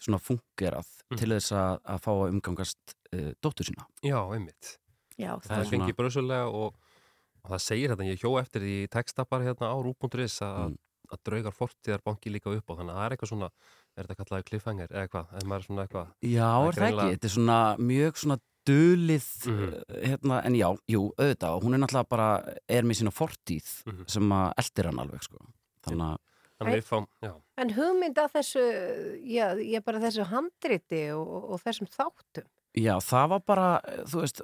svona fungerað til þess að, að fá að umgangast uh, dóttur sína. Já, einmitt. Já, það er fengið bröðsulega og, og það segir þetta, ég hjó eftir því í textapar hérna á rú.is að, að draugar fortíðar banki líka upp á þannig að það er eitthvað svona, er þetta kallaði cliffhanger eða eitthvað, eða maður er svona eitthvað Já, er það ekki? Þetta er svona mjög svona dulið, Mhm. uh, hérna, en já, jú, auðvitað, og hún er náttúrulega bara, er með sína fortíð Mhm. sem að eldir hann alveg, sko. Þannig að, að fáum, já. En hugmynd að þessu, já, ég bara þessu handriti og, og, þessum þáttum. já, það var bara, eh, þú veist,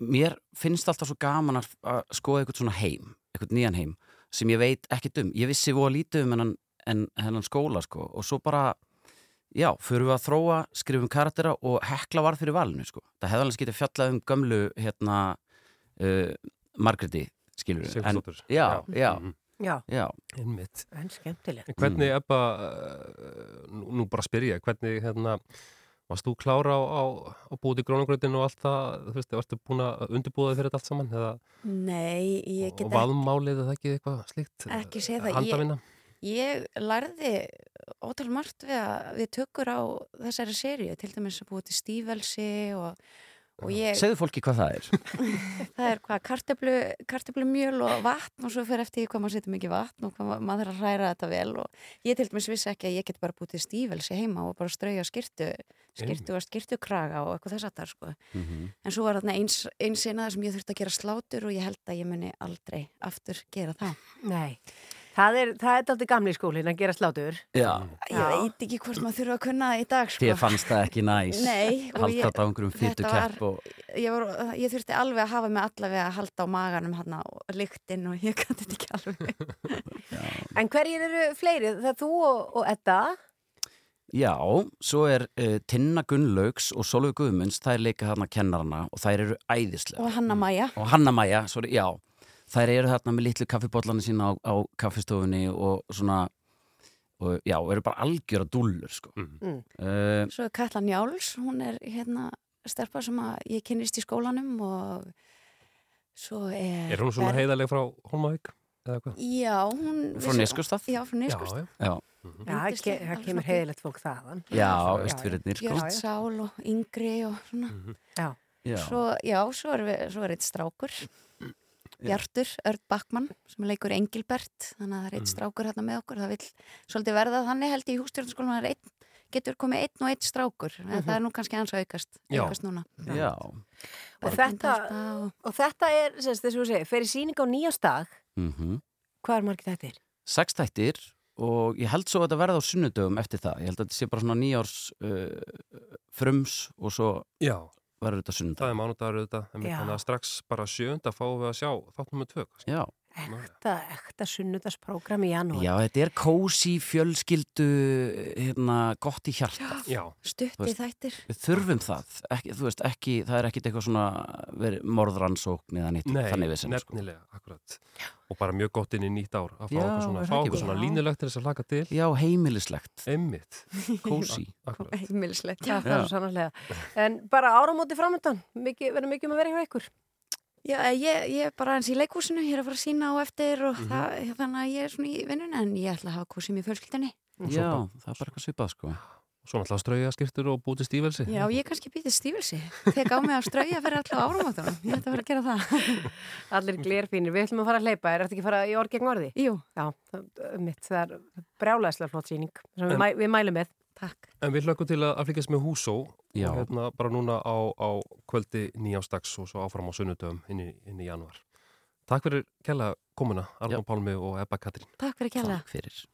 mér finnst alltaf svo gaman að, að skoða eitthvað svona heim, eitthvað nýjan heim, sem ég veit ekkert um. Ég vissi voða lítið um hennan, en hennan skóla, sko, og svo bara, já, fyrir við að þróa, skrifum karaktera og hekla var fyrir valinu, sko. Það hefði alveg getið fjallað um gömlu, hérna, uh, Margréti, skilur við. Sigurðsdóttur. Já, Já. já, Mhm. Já. já. Einmitt. En skemmtilegt. Hvernig, Ebba, uh, nú, nú bara spyr ég, hvernig, hérna, varst þú klára á, á, á búið í grónagröðinu og allt það, þú veist, varstu búin að undirbúða þig fyrir þetta allt saman, eða, Nei, ég get og vaðmálið eða ekki eitthvað slíkt? ekki segja það Handavinna? ég, ég lærði ótal margt við að við tökur á þessari seríu, til dæmis að búið til stífelsi og, og ég Segðu fólki hvað það er. það er hvað, karteblu, karteblu mjöl og vatn og svo fyrir eftir hvað maður setur mikið vatn og hvað ma- maður þarf að hræra þetta vel og ég til dæmis vissi ekki að ég get bara búið til stífelsi heima og bara strauja skirtu skirtu og skirtukraga og eitthvað þess að það sko. Mhm. en svo var þarna eins, eins eina sem ég þurfti að gera slátur og ég held að ég muni aldrei aftur gera það Nei, það er, það er aldrei gamli skólinn að gera slátur. Já. Ég veit ekki hvort maður þurfa að kunna það í dag sko. Þér fannst það ekki næs. Nei, Halda þetta á einhverjum fytu kepp og... ég, var, ég þurfti alveg að hafa mig allavega að halda á maganum hann og lyktinn og ég gæti þetta ekki alveg En hverjir eru fleiri? Það er þú og, og Edda? Já, svo er uh, Tinna Gunnlaugs og Solveig Guðmunds, þær leika þarna kennarana og þær eru æðislega. Og Hanna Maja. Og Hanna Maja, sorry, já. Þær eru þarna með litlu kaffibóllana sína á, á kaffistofunni og svona, og já, eru bara algjöra dúllur, sko. Mm. Uh, Svo er Katla Njáls, hún er hérna stelpa sem að ég kynnist í skólanum og svo er... Er hún svona Ber- heiðaleg frá Holmavík? Eða hvað? Já, hún... Frá Neskaupstað? Já, frá Neskustad. já. Já, það ke- það kemur heiðilegt fólk þaðan. Já, Já, austfirðirnir, sko. Björn Sál og Yngri og svona. Já. Já. Svo, já, svo er, við, svo er eitt strákur, Bjartur, Örd Backmann, sem leikur Engilbert, þannig að það er eitt Mm. strákur hérna með okkur. Það vil svolítið verða þannig held ég í hústjórnarskólanum að það er einn, getur komið einn og einn strákur. Mm Mhm. Það er nú kannski hans að aukast, aukast núna. Já. Og þetta, og þetta er, þess að þú segir, fyrir síning á nýjastag, Mm hvað er margir þetta er? Sex þættir og ég held svo að þetta verða á sunnudögum eftir það. Ég held að þetta sé bara svona nýjárs uh, frums og svo Já. Verður þetta sunnudag. Það er mánudagur auðvitað, þannig að strax bara sjönda fáum við að sjá þáttum með tvö. Já. Ekta, ekta sunnudagsprógram í janúar. Já, þetta er kósi fjölskyldu hérna, gott í hjarta. Já. Stutt Þú í veist, þættir. Við þurfum það. Ekki, þú veist, ekki, það er ekkit eitthvað svona verið morðrannsókn eða nýtt Nei, þannig við sem. Sko. nefnilega, akkurat. Og bara mjög gott inn í nýtt ár að fá Já, okkur svona, fá svona línulegt til þess að laka til. Já, heimilislegt. Einmitt. Kósi. Heimilislegt. Já, það er sannarlega. En bara áramóti framöndan, verður mikið um að vera hjá ykkur? Já, ég, ég er bara eins í leikúsinu, ég er að fara að sína á eftir og Mhm. það, þannig að ég er svona í vinnunni en ég ætla að hafa kúsið mér fjölskyldinni. Já, það er bara eitthvað svipað sko. Og svo náttúrulega strauja skýrtur og búti stífelsi. Já, ég kannski býðið stífilsi. Tek á mig að strauja fyrir alltaf áramótunum. Ég ætla að fara að gera það. Allir glerfínir, við ætlum að fara að hleypa, er þetta ekki að fara í orð gegn orði? Jú. Já, það, mitt, það er brjálæslega flott síning sem við, En- mæ, við mælum með. Takk. En við hlökkum til að fylgjast með húsó hérna bara núna á, á kvöldi nýjástags og svo áfram á sunnudöfum inn í, inn í januar. Takk fyrir kella komuna, Arnó Pálmi og Ebba Katrín. Takk fyrir kella. Takk fyrir.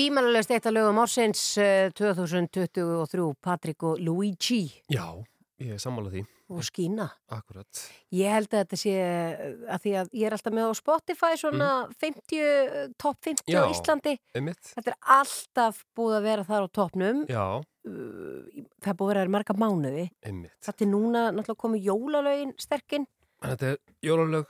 Tvímælulegst eitt af lögum ársins eh, 2023, Patrik og Luigi Já, ég er sammálað því. og Skína. Akkurat. Ég held að þetta sé eh, að því að ég er alltaf með á Spotify svona 50, eh, top 50 Mm. Já, á Íslandi. einmitt. Þetta er alltaf búið að vera þar á topnum. Já, Það er búið að vera marga mánuði. einmitt. Þetta er núna náttúrulega komið jólalögin sterkinn. Þetta er jólalög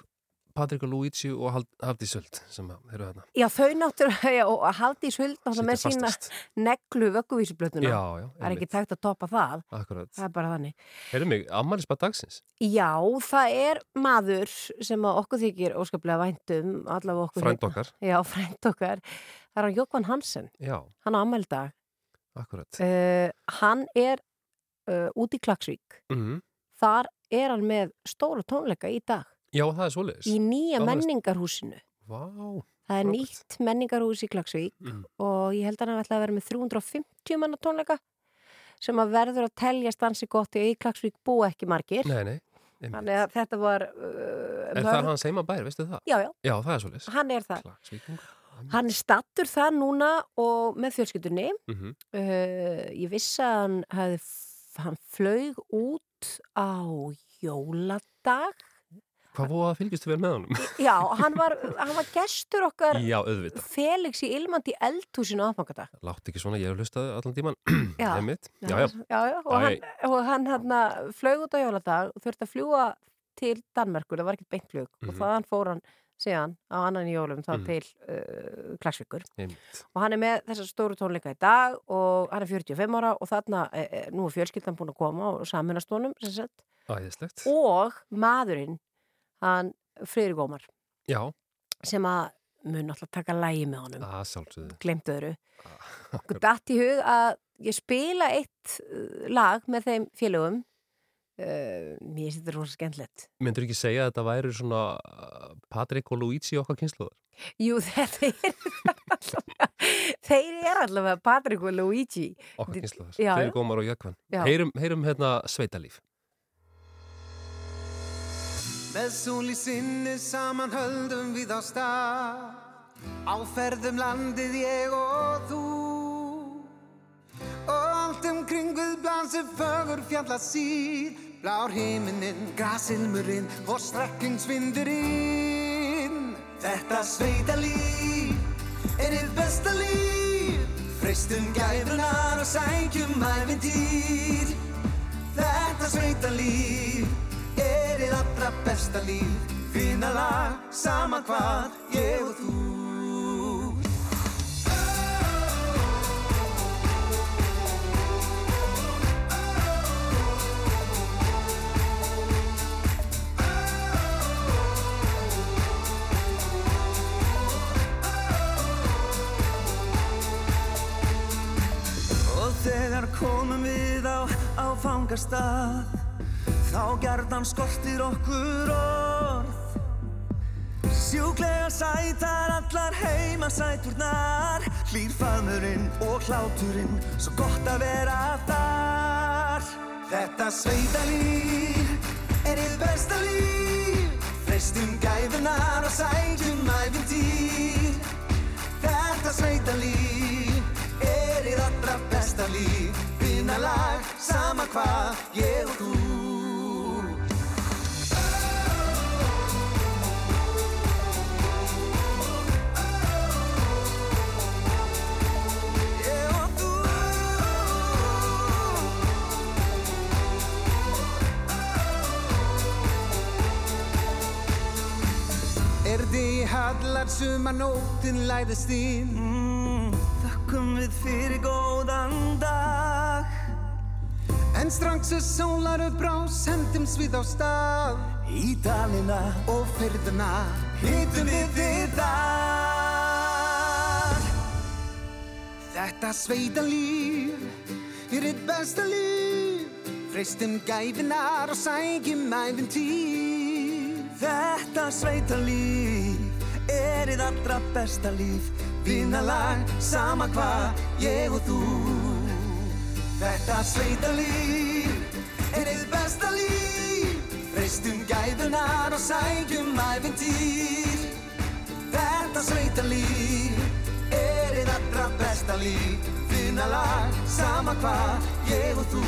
Patrik og Luigi og Hafdís Söld sem eru þarna. Já, þau náttúrulega, og Haldís Huld náttúrulega með Sitja sína fastast. neglu vögguvísublötuna. Já, já, Það er ekki tægt að toppa það. Akkurat. Það er bara þannig. Heyrðu mig, ammælisbað dagsins. Já, það er maður sem okkur þykir óskaplega væntum, allavega okkur. Frænd okkar. Já, frænd okkar. Það er Jókvan Hansen. Já, Hann á ammældag. akkurat. Uh, hann er uh, út í Klagsvík. Mm Þar er hann með stóra tónleika í dag. Já, það er svoleiðis. Í nýja menningarhúsinu. Vá. Það er nýtt menningarhús í Klagsvík Mm. og ég held að hann ætla að vera með 350 manna tónleika sem að verður að telja stansi gott í Klagsvík búa ekki margir. Nei, nei. einmitt. Þannig að þetta var... Uh, Er það hans heima bær, veistu það? Já, já. Já, það er svoleiðis. Hann er það. Klagsvíkingur. Hann er stattur það núna og með fjölskyldunni. Mhm. uh, ég vissi að hann, hann flög út á jóladag. Hvað búið að fylgjast vel með honum? Já, hann var, hann var gestur okkar Já. Felix í Ilmandi eldhúsinu aðfangadag. Látt ekki svona, ég hef hlustaði allan tíman. Já. Einmitt. Já, já. já, já. Og, Æ. hann, og hann hérna flög út á jóladag og þurfti að fljúa til Danmerkur, það var ekkert beint flug og Mhm. þaðan fór hann síðan á annan í jólum þá Mhm. til uh, Klagsvíkur og hann er með þessar stóru tónleika í dag og hann er 45 ára og þarna e, e, nú er fjölskyldan búin að koma og saminast honum sem sagt. Æðislegt. og maðurinn hann Friðrik Ómar. Já, sem að mun alltaf taka lægi með honum. Sjálfsögðu. glemtu öðru. Okkur datt í hug að ég spila eitt uh, lag með þeim félögum. Uh, mér þetta rosa skemmtilegt. Myndur ekki segja að þetta væri svona uh, Patrik og Luigi okkar kynsluðar? Jú, þetta er þeir eru allavega Patrik og Luigi. Okkar kynsluðar, Já, þeir já. gómar og jökvan Já. heyrum, heyrum hérna sveitalíf Með sól í sinni saman höldum við á stað. Á ferðum landið ég og þú. Og allt umkring við blasir fögur fjalla síð. Blár himinin, grasilmurinn og strekkingsvindurinn Þetta sveita líf er þið besta líf. Freistum gæfunar og sækjum æfintýr Þetta sveita líf er þið allra besta líf. Finna lag, sama hvað, ég og þú. Og þegar komum við á áfangastað Þá gerðan skortir okkur orð. Sjúklega sætar allar heimasæturnar. Hlýr faðmurinn og hláturinn Svo gott að vera þar. Þetta sveita líf er þið besta líf. Freistum gæfunar og sækjum æfintýr Þetta sveita líf er þið allra besta líf. Vinnalag, sama hvað, ég og þú hallar sumar nóttin læðist inn. Mm, Þakkum við fyrir góðan dag. En strax er sólar upp brás Hendumst við á stað. Í dalina og fyrðuna Hittum við þið þar. Þetta sveita líf er þitt besta líf. Freistum gæfinar og sækjum æfintýr Þetta sveita líf er þitt allra besta líf. Vinnalag, sama hvað, ég og þú. Þetta sveita líf er þitt besta líf. Freistum gæfinar og sækjum æfintýr Þetta sveita líf er þið allra besta líf. Vinnalag, sama hvað, ég og þú.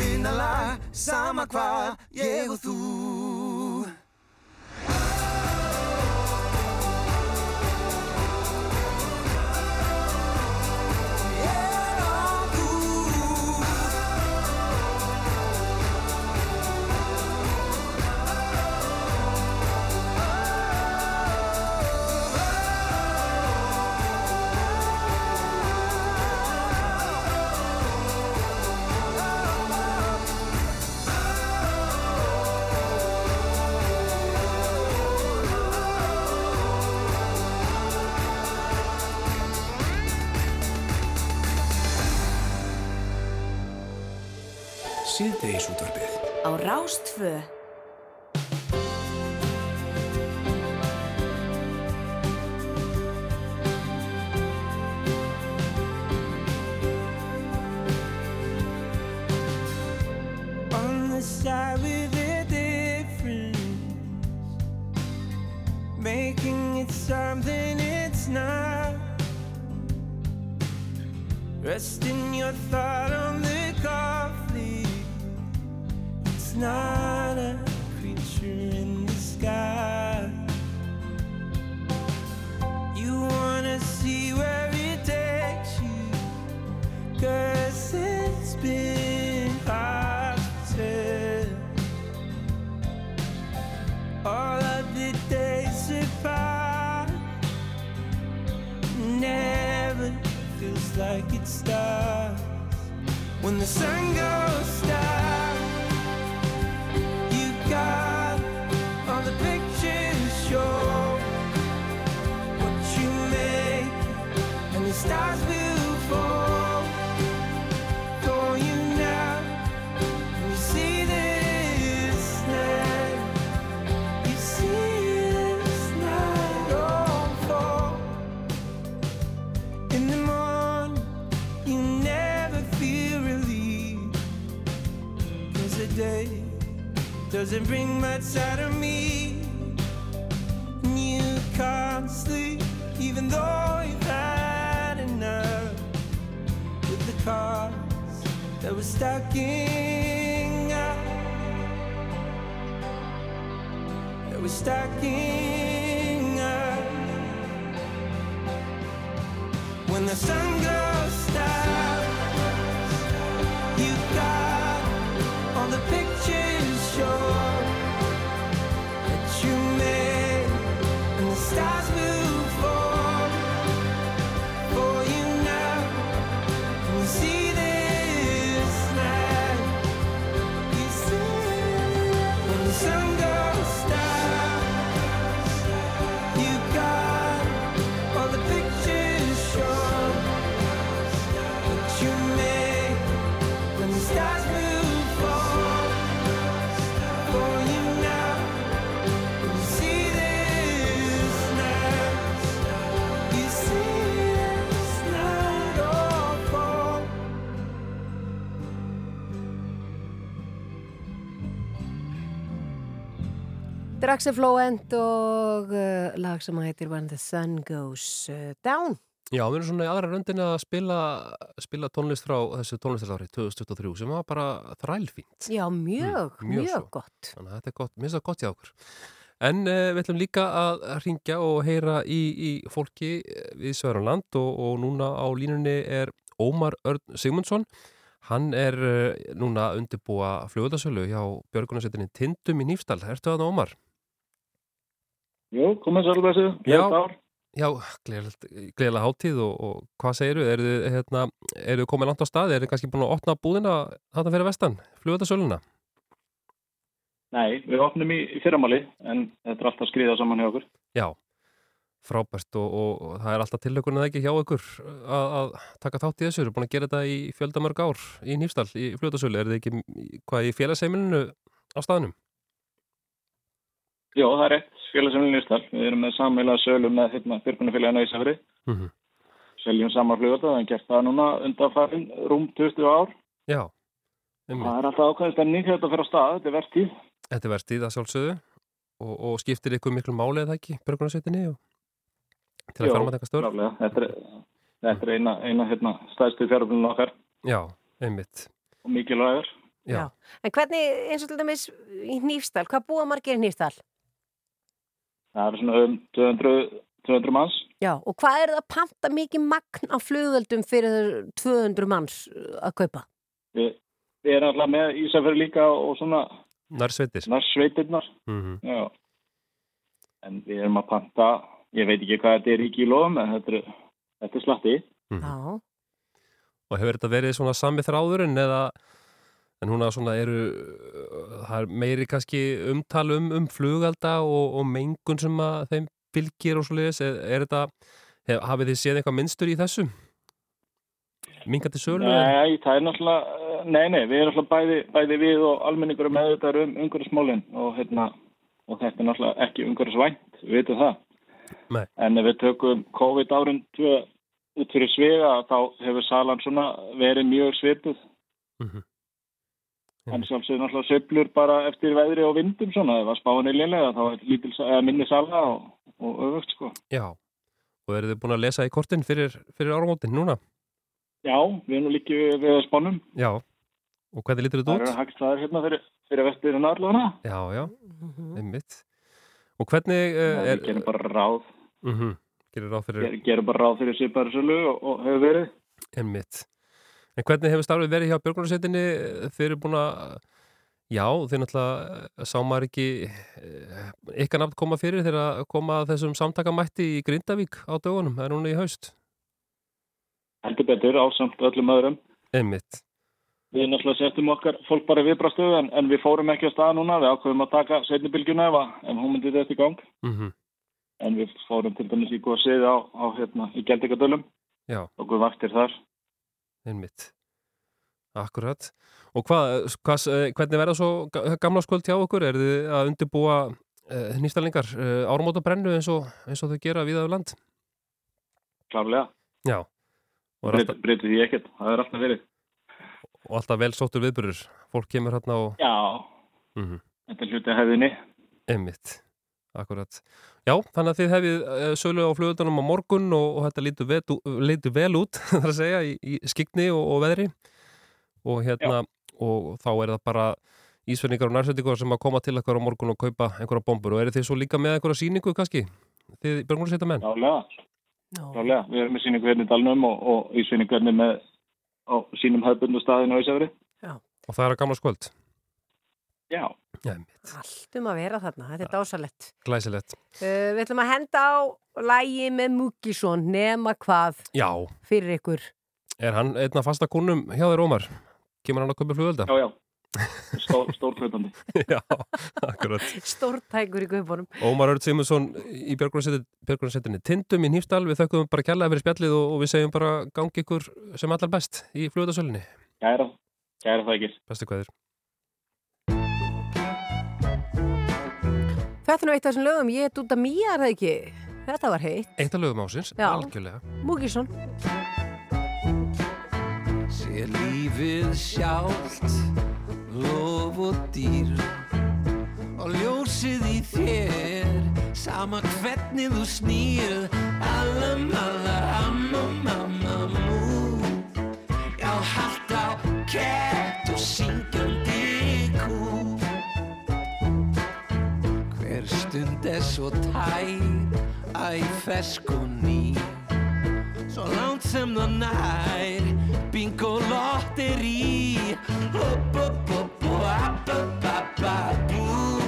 Vinnalag, sama hvað, ég og þú Á that were stacking up. That were stacking up. When the sun goes Draxi Flowent og uh, lag sem heitir When the Sun Goes uh, Down. Já, við erum svona í aðra röndinu að spila, spila tónlist frá þessu tónlistarári 2023 sem var bara þrælfínt. Já, mjög, Mm, mjög mjög, gott. Þannig að þetta er gott, mér finnst það gott hjá okkur. En uh, við ætlum líka að ringja og heyra í, í fólki eh, við Sverjanland og, og núna á línunni er Ómar Örn Sigmundsson. Hann er uh, núna undirbúa fljóðasölu hjá Björgunarsveitinni Tindum í Nýfstall. Ertu það Ómar? Jú, komið svolítið þessu. Já, já gleðilega hátíð og, og hvað þið hérna, eru þið komið langt á staði? Er þið kannski búin að opna búðina þarna fyrir vestan? Fljóðasöluna? Nei, við opnum í, fyrramáli en þetta er alltaf skriðað saman hjá okkur. Já, frábært og, og, og það er alltaf tilökun eða ekki hjá ykkur að, að taka þátt í þessu. Þú eru búin að gera þetta í fjöldamörg ár í Nýfstall, í fljótasölu. Er þið ekki hvað í félagsheimilinu á staðnum? Jó, það er rétt, félagsefnilin Ísdal. Við erum með sammeila sölu með hérna, fyrkunarfélagina Ísafri. Mhm. Seljum saman flugölda, það er gert það núna undanfærin rúm 20 ár. Já. Það er alltaf ákveðin stemning þegar þetta fyrir á stað, þetta er verðtíð. Þetta er verðtíð að sjálfsögðu og, og skiptir ykkur miklu máli eða ekki, Björgunarsveitinni og til að fjárma þetta störf? klárlega. Þetta er, þetta er eina, eina hérna, stæðstu fjárfélagin okkar Já, einmitt. og mikilvægur. Já. En hvernig, eins og til dæmis í Nýfstall, hvað búa margir í Nýfstall? Það er svona um 200, 200 manns. Já, og hvað er það að panta mikið magn á flugöldum fyrir 200 manns að kaupa? Við, við erum alltaf með Ísafri líka og svona Narsveitir? Narsveitirnar. Mm Já. En við erum að panta, ég veit ekki hvað þetta er í kílóum, en þetta er, þetta er slatti. Já. Og hefur þetta verið svona sami þráðurinn eða en núna svona eru það er meiri kannski umtal um, um flugalda og, og mengun sem að þeim fylgir og svoleiðis er, er þetta, hef, hafið þið séð eitthvað minnstur í þessu? Minkandi sölu? Nei, það er náttúrulega, eh, nei, nei, við erum náttúrulega bæði, bæði við og almenningur með þetta um umhverfismálinn og hérna, og þetta er náttúrulega ekki umhverfisvænt, við veitum það. Nei. En ef við tökum COVID árin út fyrir svega, þá hefur salan svona verið mjög svipuð. Mhm. En sjálfsögur náttúrulega sveiflur bara eftir veðri og vindum svona, ef að spáin er lélega, þá er lítil, eða minni sala og, og öfugt, sko. Já. Og eru þið búin að lesa í kortin fyrir, fyrir áramótin núna? Já, við erum nú líki við, við spánum. Já. Og hvernig lítur þetta Það út? eru hagstæðar hérna fyrir, fyrir vestirinn allavega. Já, já, einmitt. Og hvernig uh, Já, er... við gerum bara ráð. Mm Gerir ráð fyrir... Ger, gerum bara ráð fyrir svipaður sölu og, og hefur verið. Einmitt. En hvernig hefur starfið verið hjá Björgunarsveitinni? Þeir eru búin að, já, þeir náttúrulega sá maður ekki ykkar nafn koma fyrir þegar að koma að þessum samtakamætti í Grindavík á dögunum, er núna í haust. Heldur betur ásamt öllum öðrum. Einmitt. Við náttúrulega settum okkar fólk bara í viðbrastöðu en, en við fórum ekki á stað núna. Við ákveðum að taka setnibilgjuna ef, að- ef hún myndi þetta í gang. Mm En við fórum til dæmis í góða siði á, á hérna, í Geldingadölum. Já. Og við vaktir þar. Einmitt. Akkurat. Og hvað, hvað, eh, hvernig verða svo ga- gamla skvöld hjá okkur? Er þið að undirbúa uh, nýstalingar uh, árumóta brennu eins og, eins og þau gera viðaðu land? Klárlega. Já. Breytir, breytir því ekkert. Það er alltaf verið. og alltaf vel sóttur viðburður. Fólk kemur hérna og... Já, Mhm. þetta er hluti af hefðinni. Einmitt, akkurat. Já, þannig að þið hefið uh, sölu á flugöldunum á morgun og, og þetta lítur, vet, lítur vel út, þar að segja, í, í skikni og, og veðri. Og hérna, og þá er það bara ísverningar og nærsveitingar sem að koma til eitthvað á morgun og kaupa einhverja bombur. Og eru þið svo líka með einhverja sýningu kannski? Þið björgunarsveita menn? Jálega, jálega. Við erum með síningu hérna í Dalnum og, og í síningu hérna með á sínum hefðbundu staðinu á Ísafri. Og það er að gamla skvöld? Já. Já, Allt um að vera þarna, þetta er dásalett. glæsilegt. Uh, við ætlum að henda á lægi með Múkisson, nema hvað Já, fyrir ykkur. er hann einna fasta kunnum hjá þér, Ómar? Kemur hann að kaupa flugölda? Já, já. Stór, stór kaupandi. já, akkurat. Stórtækur í guðbónum. Ómar Örd Sigmundsson í Björgunarsveitinni Tindum í Nýfsdal, við þökkum bara kærlega fyrir spjallið og, og við segjum bara gangi ykkur sem allar best í flugöldasölinni. Gæra, gæra það ekki. Bestu kvæðir. Þetta er nú eitt af þessum lögum, ég er út að mýja, er það ekki? Þetta var heitt. Eitt af lögum ásins, Já. algjörlega. Múkisson. Sé lífið sjálft, lof og dýr Og ljósið í þér, sama hvernig þú snýr Alla malla, amma, mamma, mú Já, haldt á stund er svo tær, æ, fersk og ný Svo langt sem það nær Bingo lotteri Hopp, hopp, hopp, hopp, hopp, hopp, hopp, bú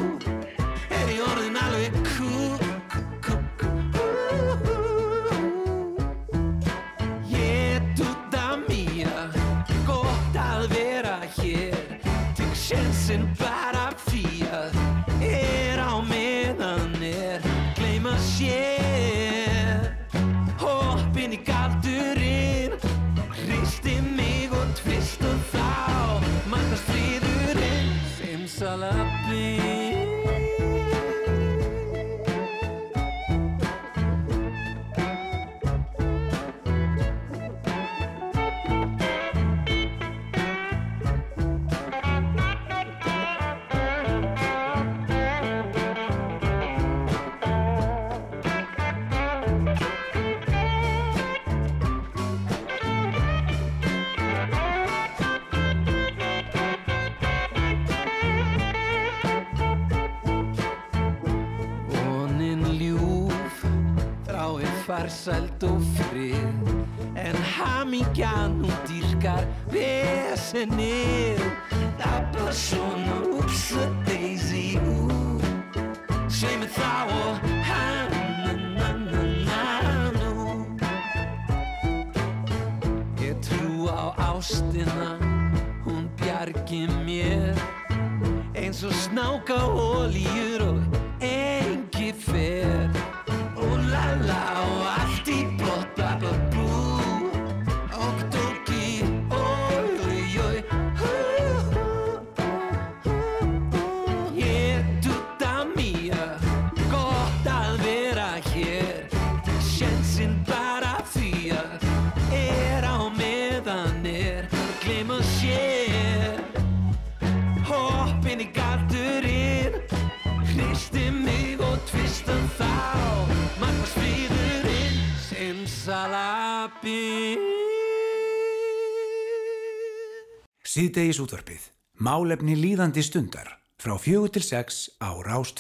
Þrái farsæld og frið En hamingjan hún dýrkar er bara svona Ups a daisy ú Svei mig þá og hann-na-na-na-nú Ég trú á ástina Hún bjargi mér. Eins og snáka ólíur og engi Simsalabim Síðdegis útvarpið. Málefni líðandi stundar. Frá fjögur til sex á Rás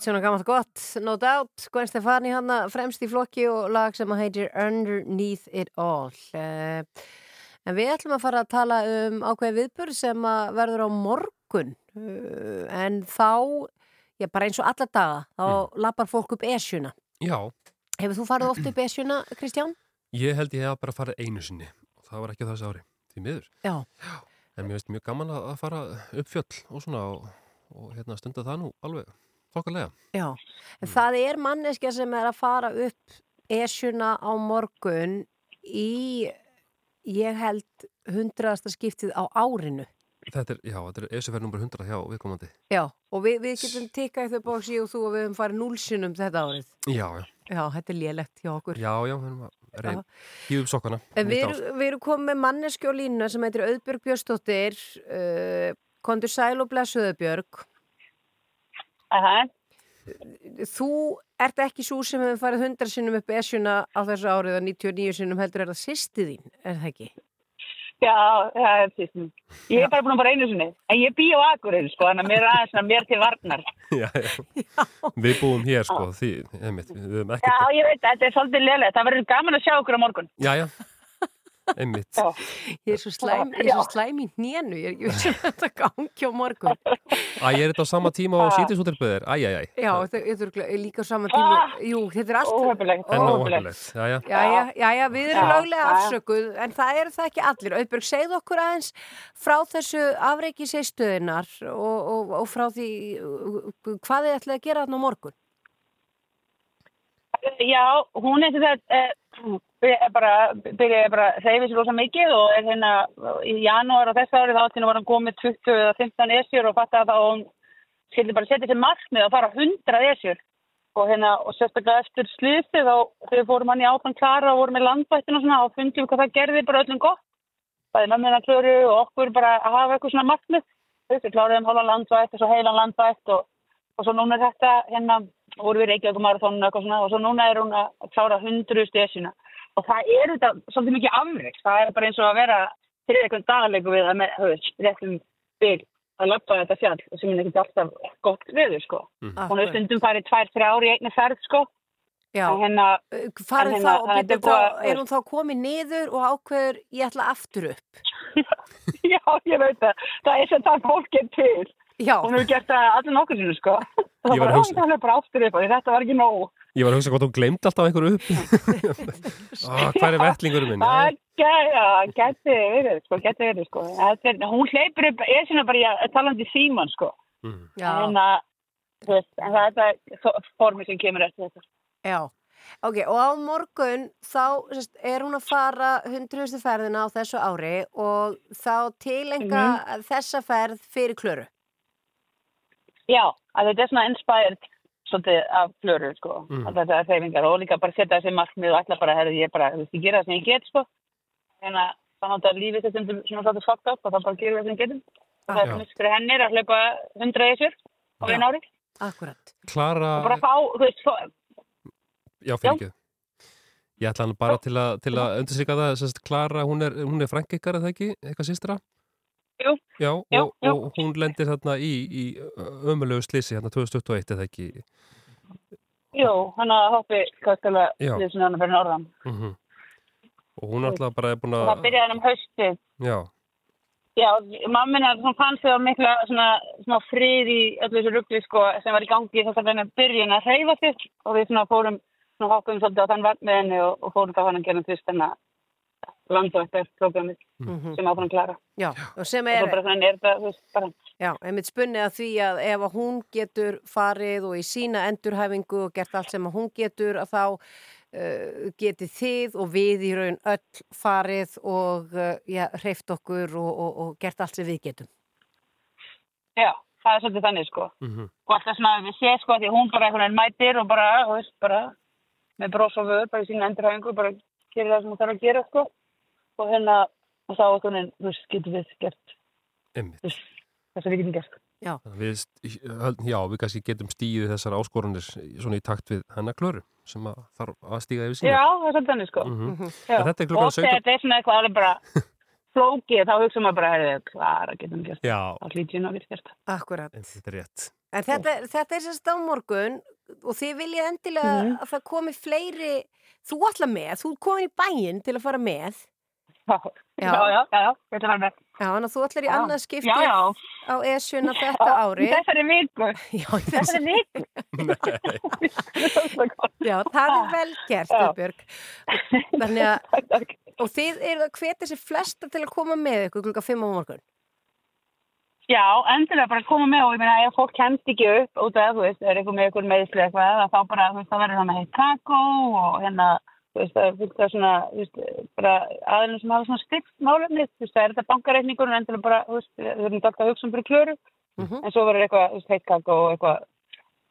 Eitt svona gammalt gott, no doubt, Gwen Stefani hann fremst í flokki og lag sem að heitir Underneath It All. Uh, en við ætlum að fara að tala um ákveðin viðbörð sem að verður á morgun. Uh, en þá, já bara eins og alla daga, þá mm. lappar fólk upp esjuna. Já, Hefur þú farið oft upp esjuna, Kristján? ég held ég hef bara farið einu sinni það var ekki á þessu ári, því miður. Já. En mér finnst mjög gaman að fara upp fjöll og svona og, og hérna stunda það nú alveg þokkalega. Já, en það er manneskja sem er að fara upp esjuna á morgun í, ég held, hundraðasta skiptið á árinu. Þetta er, já, þetta er ESF nummer 100 hjá viðkomandi. Já, og við, við getum tikkað þau bóksi og þú og við höfum farið núlsunum þetta árið. Já, já, Já, þetta er lélegt hjá okkur. já, já, við erum að reyna, hýfum sokkana. Við, erum- við erum komið með manneski og línuna sem heitir Auðbjörg Björnsdóttir, uh, kondur sæl og blessuðu Björg. Aha. Þú ert ekki svo sem hefur farið hundra sinnum upp esjuna á þessu árið og 99 sinnum heldur er það sýsti þín, er það ekki? Já, það er fyrst. Ég er bara búin að fara einu sinni. En ég bý á Akureyri, sko, þannig að mér er aðeins svona mér til varnar. Já, já. Við búum hér, sko, því, einmitt, við höfum Já, ekkert, ég veit, þetta er svolítið lélega. Það verður gaman að sjá okkur á morgun. já, já, einmitt. Ég er svo slæm, ég er svo slæm í hnénu, ég er ekki vissum að þetta gangi á morgun. Æ, ég er þetta á sama tíma og sítisútarböðir, æ, æ, æ. Já, þetta er líka á sama tíma. Jú, þetta er allt. Óhefilegt. En óhefilegt, já, já. Já, já, já, já, við erum löglega afsökuð, en það eru það ekki allir. Auðbjörg, segð okkur aðeins frá þessu afreiki seistöðinar og, og, og frá því hvað þið ætlaði að gera þarna á morgun. Já, hún er þetta, uh, bara, byrjaði bara að reyfi sér rosa mikið og er hérna í janúar á þess ári þá áttinu var hann komið 20 eða 15 esjur og fattaði að þá hún skildi bara setja sér markmið að fara 100 esjur. Og hérna og sérstaklega eftir slýsti þá þegar fórum hann í áfann klara og vorum með landvættin og svona og fundum við hvað það gerði bara öllum gott. Bæði mömmina klöru og okkur bara að hafa eitthvað svona markmið. Við kláruðum hóla landvætt og svo heilan landvætt og, og svo núna er þetta hérna voru við Reykjavík marathónu eitthvað svona og svo núna er hún að klára 100 stesina og það er þetta svolítið mikið afreik það er bara eins og að vera til eitthvað dagleiku við að réttum bygg að lappa þetta fjall og sem er ekkert alltaf gott veður sko Mm. hún hefur stundum farið tvær, þrjá ári í einni ferð sko Já, hérna, farið en þá hérna, og er búið þá, er hún þá komið niður og ákveður ég ætla aftur upp. Já, ég veit það. Það er sem það fólk er til. Já. Hún hefur gert það allir nokkur sinu, sko. Það Ég var að bara, bara aftur upp og þetta var ekki nóg. Ég var að hugsa hvort hún gleymdi alltaf einhverju upp. Hvað er vettlingurinn minn? Það gæti verið, sko, gæti verið, sko. Er, hún hleypur upp esina bara í að talandi síman, sko. Já. En, að, þú veist, en það er þetta formi sem kemur eftir þetta. Já, ok, og á morgun þá sest, er hún að fara hundruðustu ferðina á þessu ári og þá tilenga Mhm. þessa ferð fyrir klöru. Já, að þetta er svona inspired svolítið af flöru, sko. Mhm. Að þetta er hreyfingar og líka bara setja þessi markmið og ætla bara, herri, ég bara, þú veist, ég gera það sem ég get, sko. En að þannig að lífið þetta stundum svona svolítið fucked up og það bara gera það sem ég getum. Og það er Já. svona fyrir henni er að hlaupa hundra sér. á einu ári Akkurat. Klara, og bara fá, þú veist, fá, já, fyrir ekki. Ég ætla hann bara til að, til að undirsika það, sérst, Klara, hún er, hún er frænk ykkar, eða ekki, eitthvað sístra? Jú. Já, og, jú. og hún lendir þarna í, í ömulegu slisi, hérna 2021, eða ekki? jú, hann að hoppi Já. við svona hann fyrir norðan Mm Og hún alltaf bara er búin að, það byrjaði hann um haustið já, Já, mammin er svona fann sig á mikla svona, svona frið í öllu þessu ruggli sko sem var í gangi þess að henni byrjun að hreyfa sig og við svona fórum svona hoppum svolítið á þann vagn með henni og, og fórum þá hann að gera tvist henni landvættar prógramið Mhm. sem áfram klara. Já, og sem Og er... svo bara er þetta, þú veist, bara Já, einmitt spunnið að því að ef að hún getur farið og í sína endurhæfingu og gert allt sem að hún getur að þá uh, getið þið og við í raun öll farið og uh, já, hreift okkur og, og, og gert allt sem við getum. Já, það er svolítið þannig sko. Mhm. Og alltaf svona við sé sko því hún bara einhvern veginn mætir og bara, þú veist, bara með bros og vöður, bara í sína endurhæfingu, bara gerir það sem hún þarf að gera sko. Og hérna, og þá einhvern veginn, þú veist, getur við gert þess að við getum gert. Já. Við, já, við kannski getum stíðið þessar áskoranir svona í takt við hennar klöru sem að þarf að stíga yfir sína. Já, það er svolítið þannig sko. Mhm. Já. En þetta er klukkan Og þegar 17. þetta er svona eitthvað alveg bara flókið, þá hugsa maður bara, heyrðu, klara, getum gert. Já. Það hlýtjum að við gert. Akkurat. Þetta er rétt. En þetta, þetta er sérst á morgun og þið viljið endilega Mhm. að það komi fleiri, þú ætla með, þú er komin í bæinn til að fara með. Já, já, já, ég ætla að fara með. Já, þannig að þú ætlar í annað skipti Já, já. á ESUna þetta ári. þessari viku. Já, Þessari viku. Já, það er vel gert, Já. Guðbjörg. Þannig að, og þið eru að hvetja sér flesta til að koma með ykkur klukka 5 á morgun. Já, endilega bara koma með og ég meina ef fólk kemst ekki upp út af, þú veist, er eitthvað með ykkur meðisli eitthvað, þá bara, þú veist, það verður það með heitt kakó og hérna, veist, það er fullt af svona, þú veist, bara aðeins sem hafa svona styrt málefni, þú veist, það er þetta bankareikningur en endilega bara, þú veist, við erum alltaf að hugsa um fyrir klöru, en svo verður eitthvað, þú veist, heitt kakó og eitthvað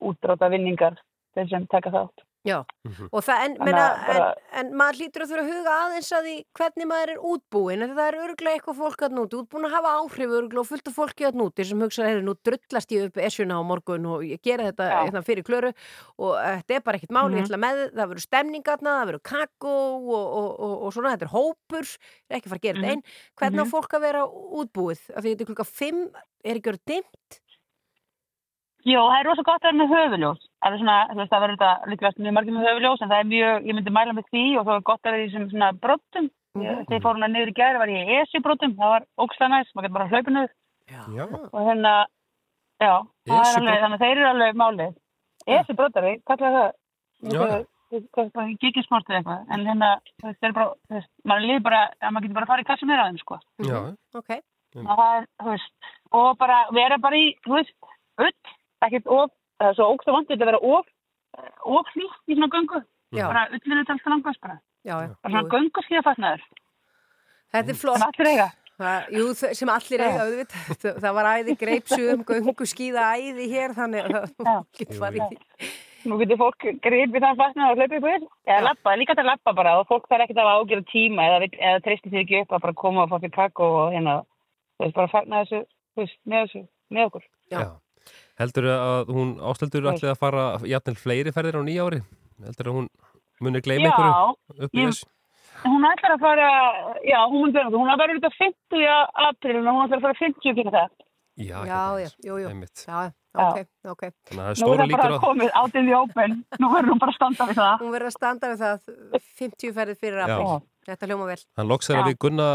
útráta vinningar þeir sem taka þátt. Já, og það, en, að bara- en, en maður hlýtur að þurfa að huga aðeins að því hvernig maður er útbúin, en það er örglega eitthvað fólk að núti, útbúin að hafa áhrif örglega og fullt af fólki að núti sem hugsa, heyrðu, nú drullast ég upp esjuna á morgun og ég gera þetta Já. hérna, fyrir klöru og þetta er bara ekkert mál, ég Mhm. ætla með, það verður stemningarna, það verður kakó og, og, og, og svona, þetta er hópur, er ekki að fara að gera þetta einn, hvernig á Mhm. fólk að vera útbúið, af því þetta er klukka 5, er ekki verið dimmt? Jó, það er rosa gott að vera með höfuljós. Það er svona, þú veist, það verður þetta líkvægt mjög margir með höfuljós, en það er mjög, ég myndi mæla með því og það er gott að vera í þessum svona brotum. Mhm. Ég- Þegar ég fór hana niður í gæri var ég í ESI-brotum, það var ókslega næst, maður getur bara. Já. Og hérna, já, það er alveg, þannig að þeir eru alveg málið. ESI-brotari, kallar það, eða eitthvað, en hérna, þeir eru bara, þú veist, maður líður bara, að maður getur bara að fara í sem er aðeins, sko. Já. Ok. Og það er, þú veist, og bara vera bara í, þú veist, ull, ekkert of, það er svo ógst og vantið að vera of, of hlýtt í svona göngu. Já. Bara ullinu til alltaf langast bara. Já, já. Bara svona göngu skíðafatnaður. Þetta er flott. Sem allir eiga. Það, jú, sem allir eiga, auðvitað. Það, var æði greipsum, göngu skíða æði hér, þannig að það getur farið því. Nú getur fólk greipið þann fatnaður og hlaupið við. Eða lappa, líka að lappa bara og fólk þarf ekkert að hafa ágjörð tíma eða, eða treystir sér ekki upp að bara koma og fá fyrir kakko og hérna, þú veist, bara fagna þessu, þú veist, með þessu, með okkur. Já. Heldur að hún ásteldur Nei. ætlið að fara jafnvel fleiri ferðir á nýja ári? Heldur að hún muni gleyma Já, einhverju upp í þessu? Hún ætlar að fara, já, hún mun vera, hún að vera út á 50 april og hún ætlar að fara 50 fyrir það. Já, Já, já, jú, jú. Einmitt. Já, ok, ok. Þannig að það er Nú er það bara á komið in the open, nú verður hún bara að standa við það. Hún verður að standa við það 50 ferðir fyrir april. Þetta hljóma vel. Hann loks þegar við gunna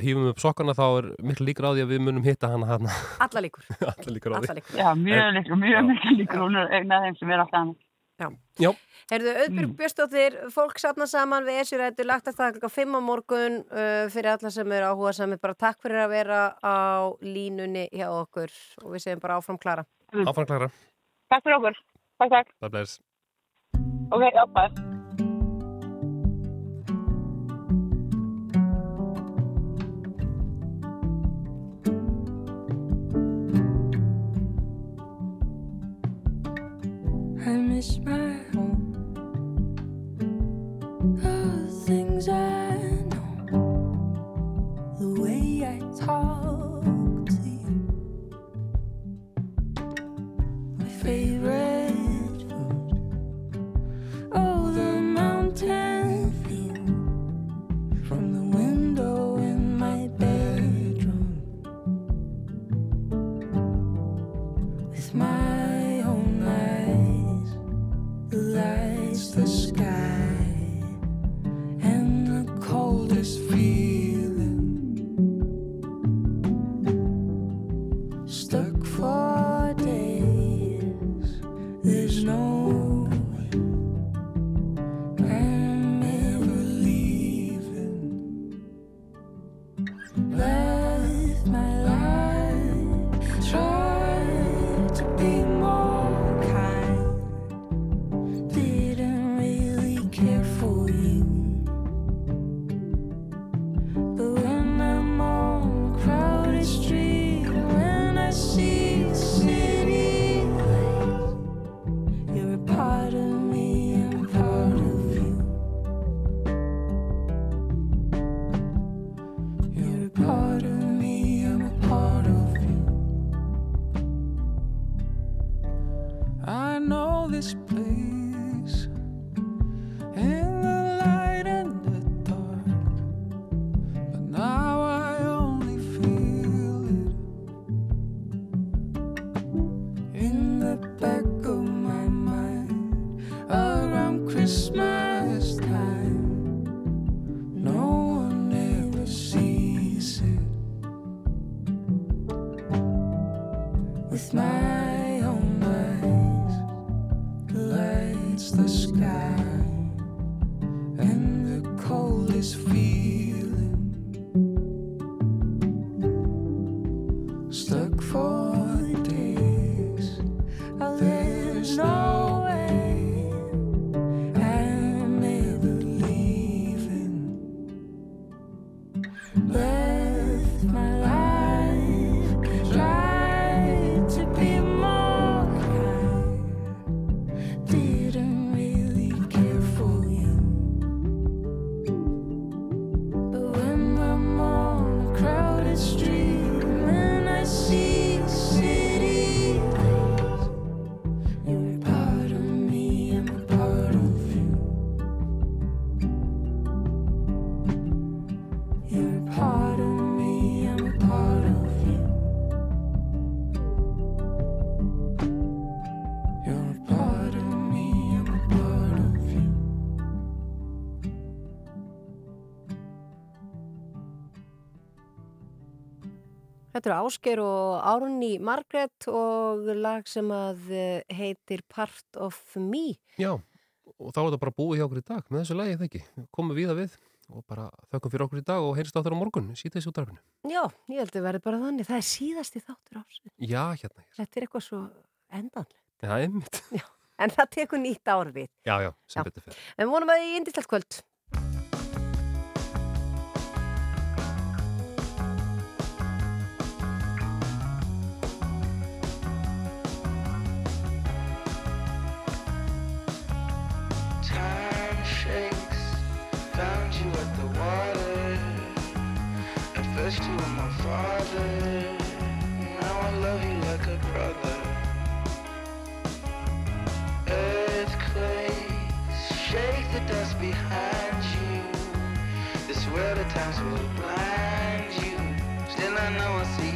hýfum upp sokkana þá er miklu líkur á því að við munum hitta hana hana. Alla líkur. Alla líkur á því. Alla líkur. Já, mjög En- líkur, mjög mikið líkur, hún er einn af þeim sem er alltaf hann. Já. Já. Herðu, Auðbjörg Björnstóttir, fólk sapna saman við Esjurættu, lagt að það klukka 5 á morgun uh, fyrir alla sem eru áhuga sami. Bara takk fyrir að vera á línunni hjá okkur og við segjum bara áfram klara. Áfram klara. Takk fyrir okkur. Takk, takk. Það blæðis. Ok, já, bæ. I miss my home. All the things I know. The way I talk with my own eyes, lights, the sky, and the coldest feeling. Þetta eru Ásgeir og Árunni Margret og lag sem að eh, heitir Part of Me. Já, og þá er þetta bara búið hjá okkur í dag með þessu lagi, eða ekki? Komum við að við og bara þökkum fyrir okkur í dag og heyrst á þeirra á morgun, síta þessu útdarfinu. Já, ég held að verði bara þannig. Það er síðasti þáttur ásinn. Já, hérna. Þetta er eitthvað svo endanlegt. Já, einmitt. En það tekur nýtt ár við. Já, já, sem betur fyrir. En vonum að þið í indislegt kvöld. First you my father, now I love you like a brother. Earthquakes shake the dust behind you. This world at times will blind you. Still I know I see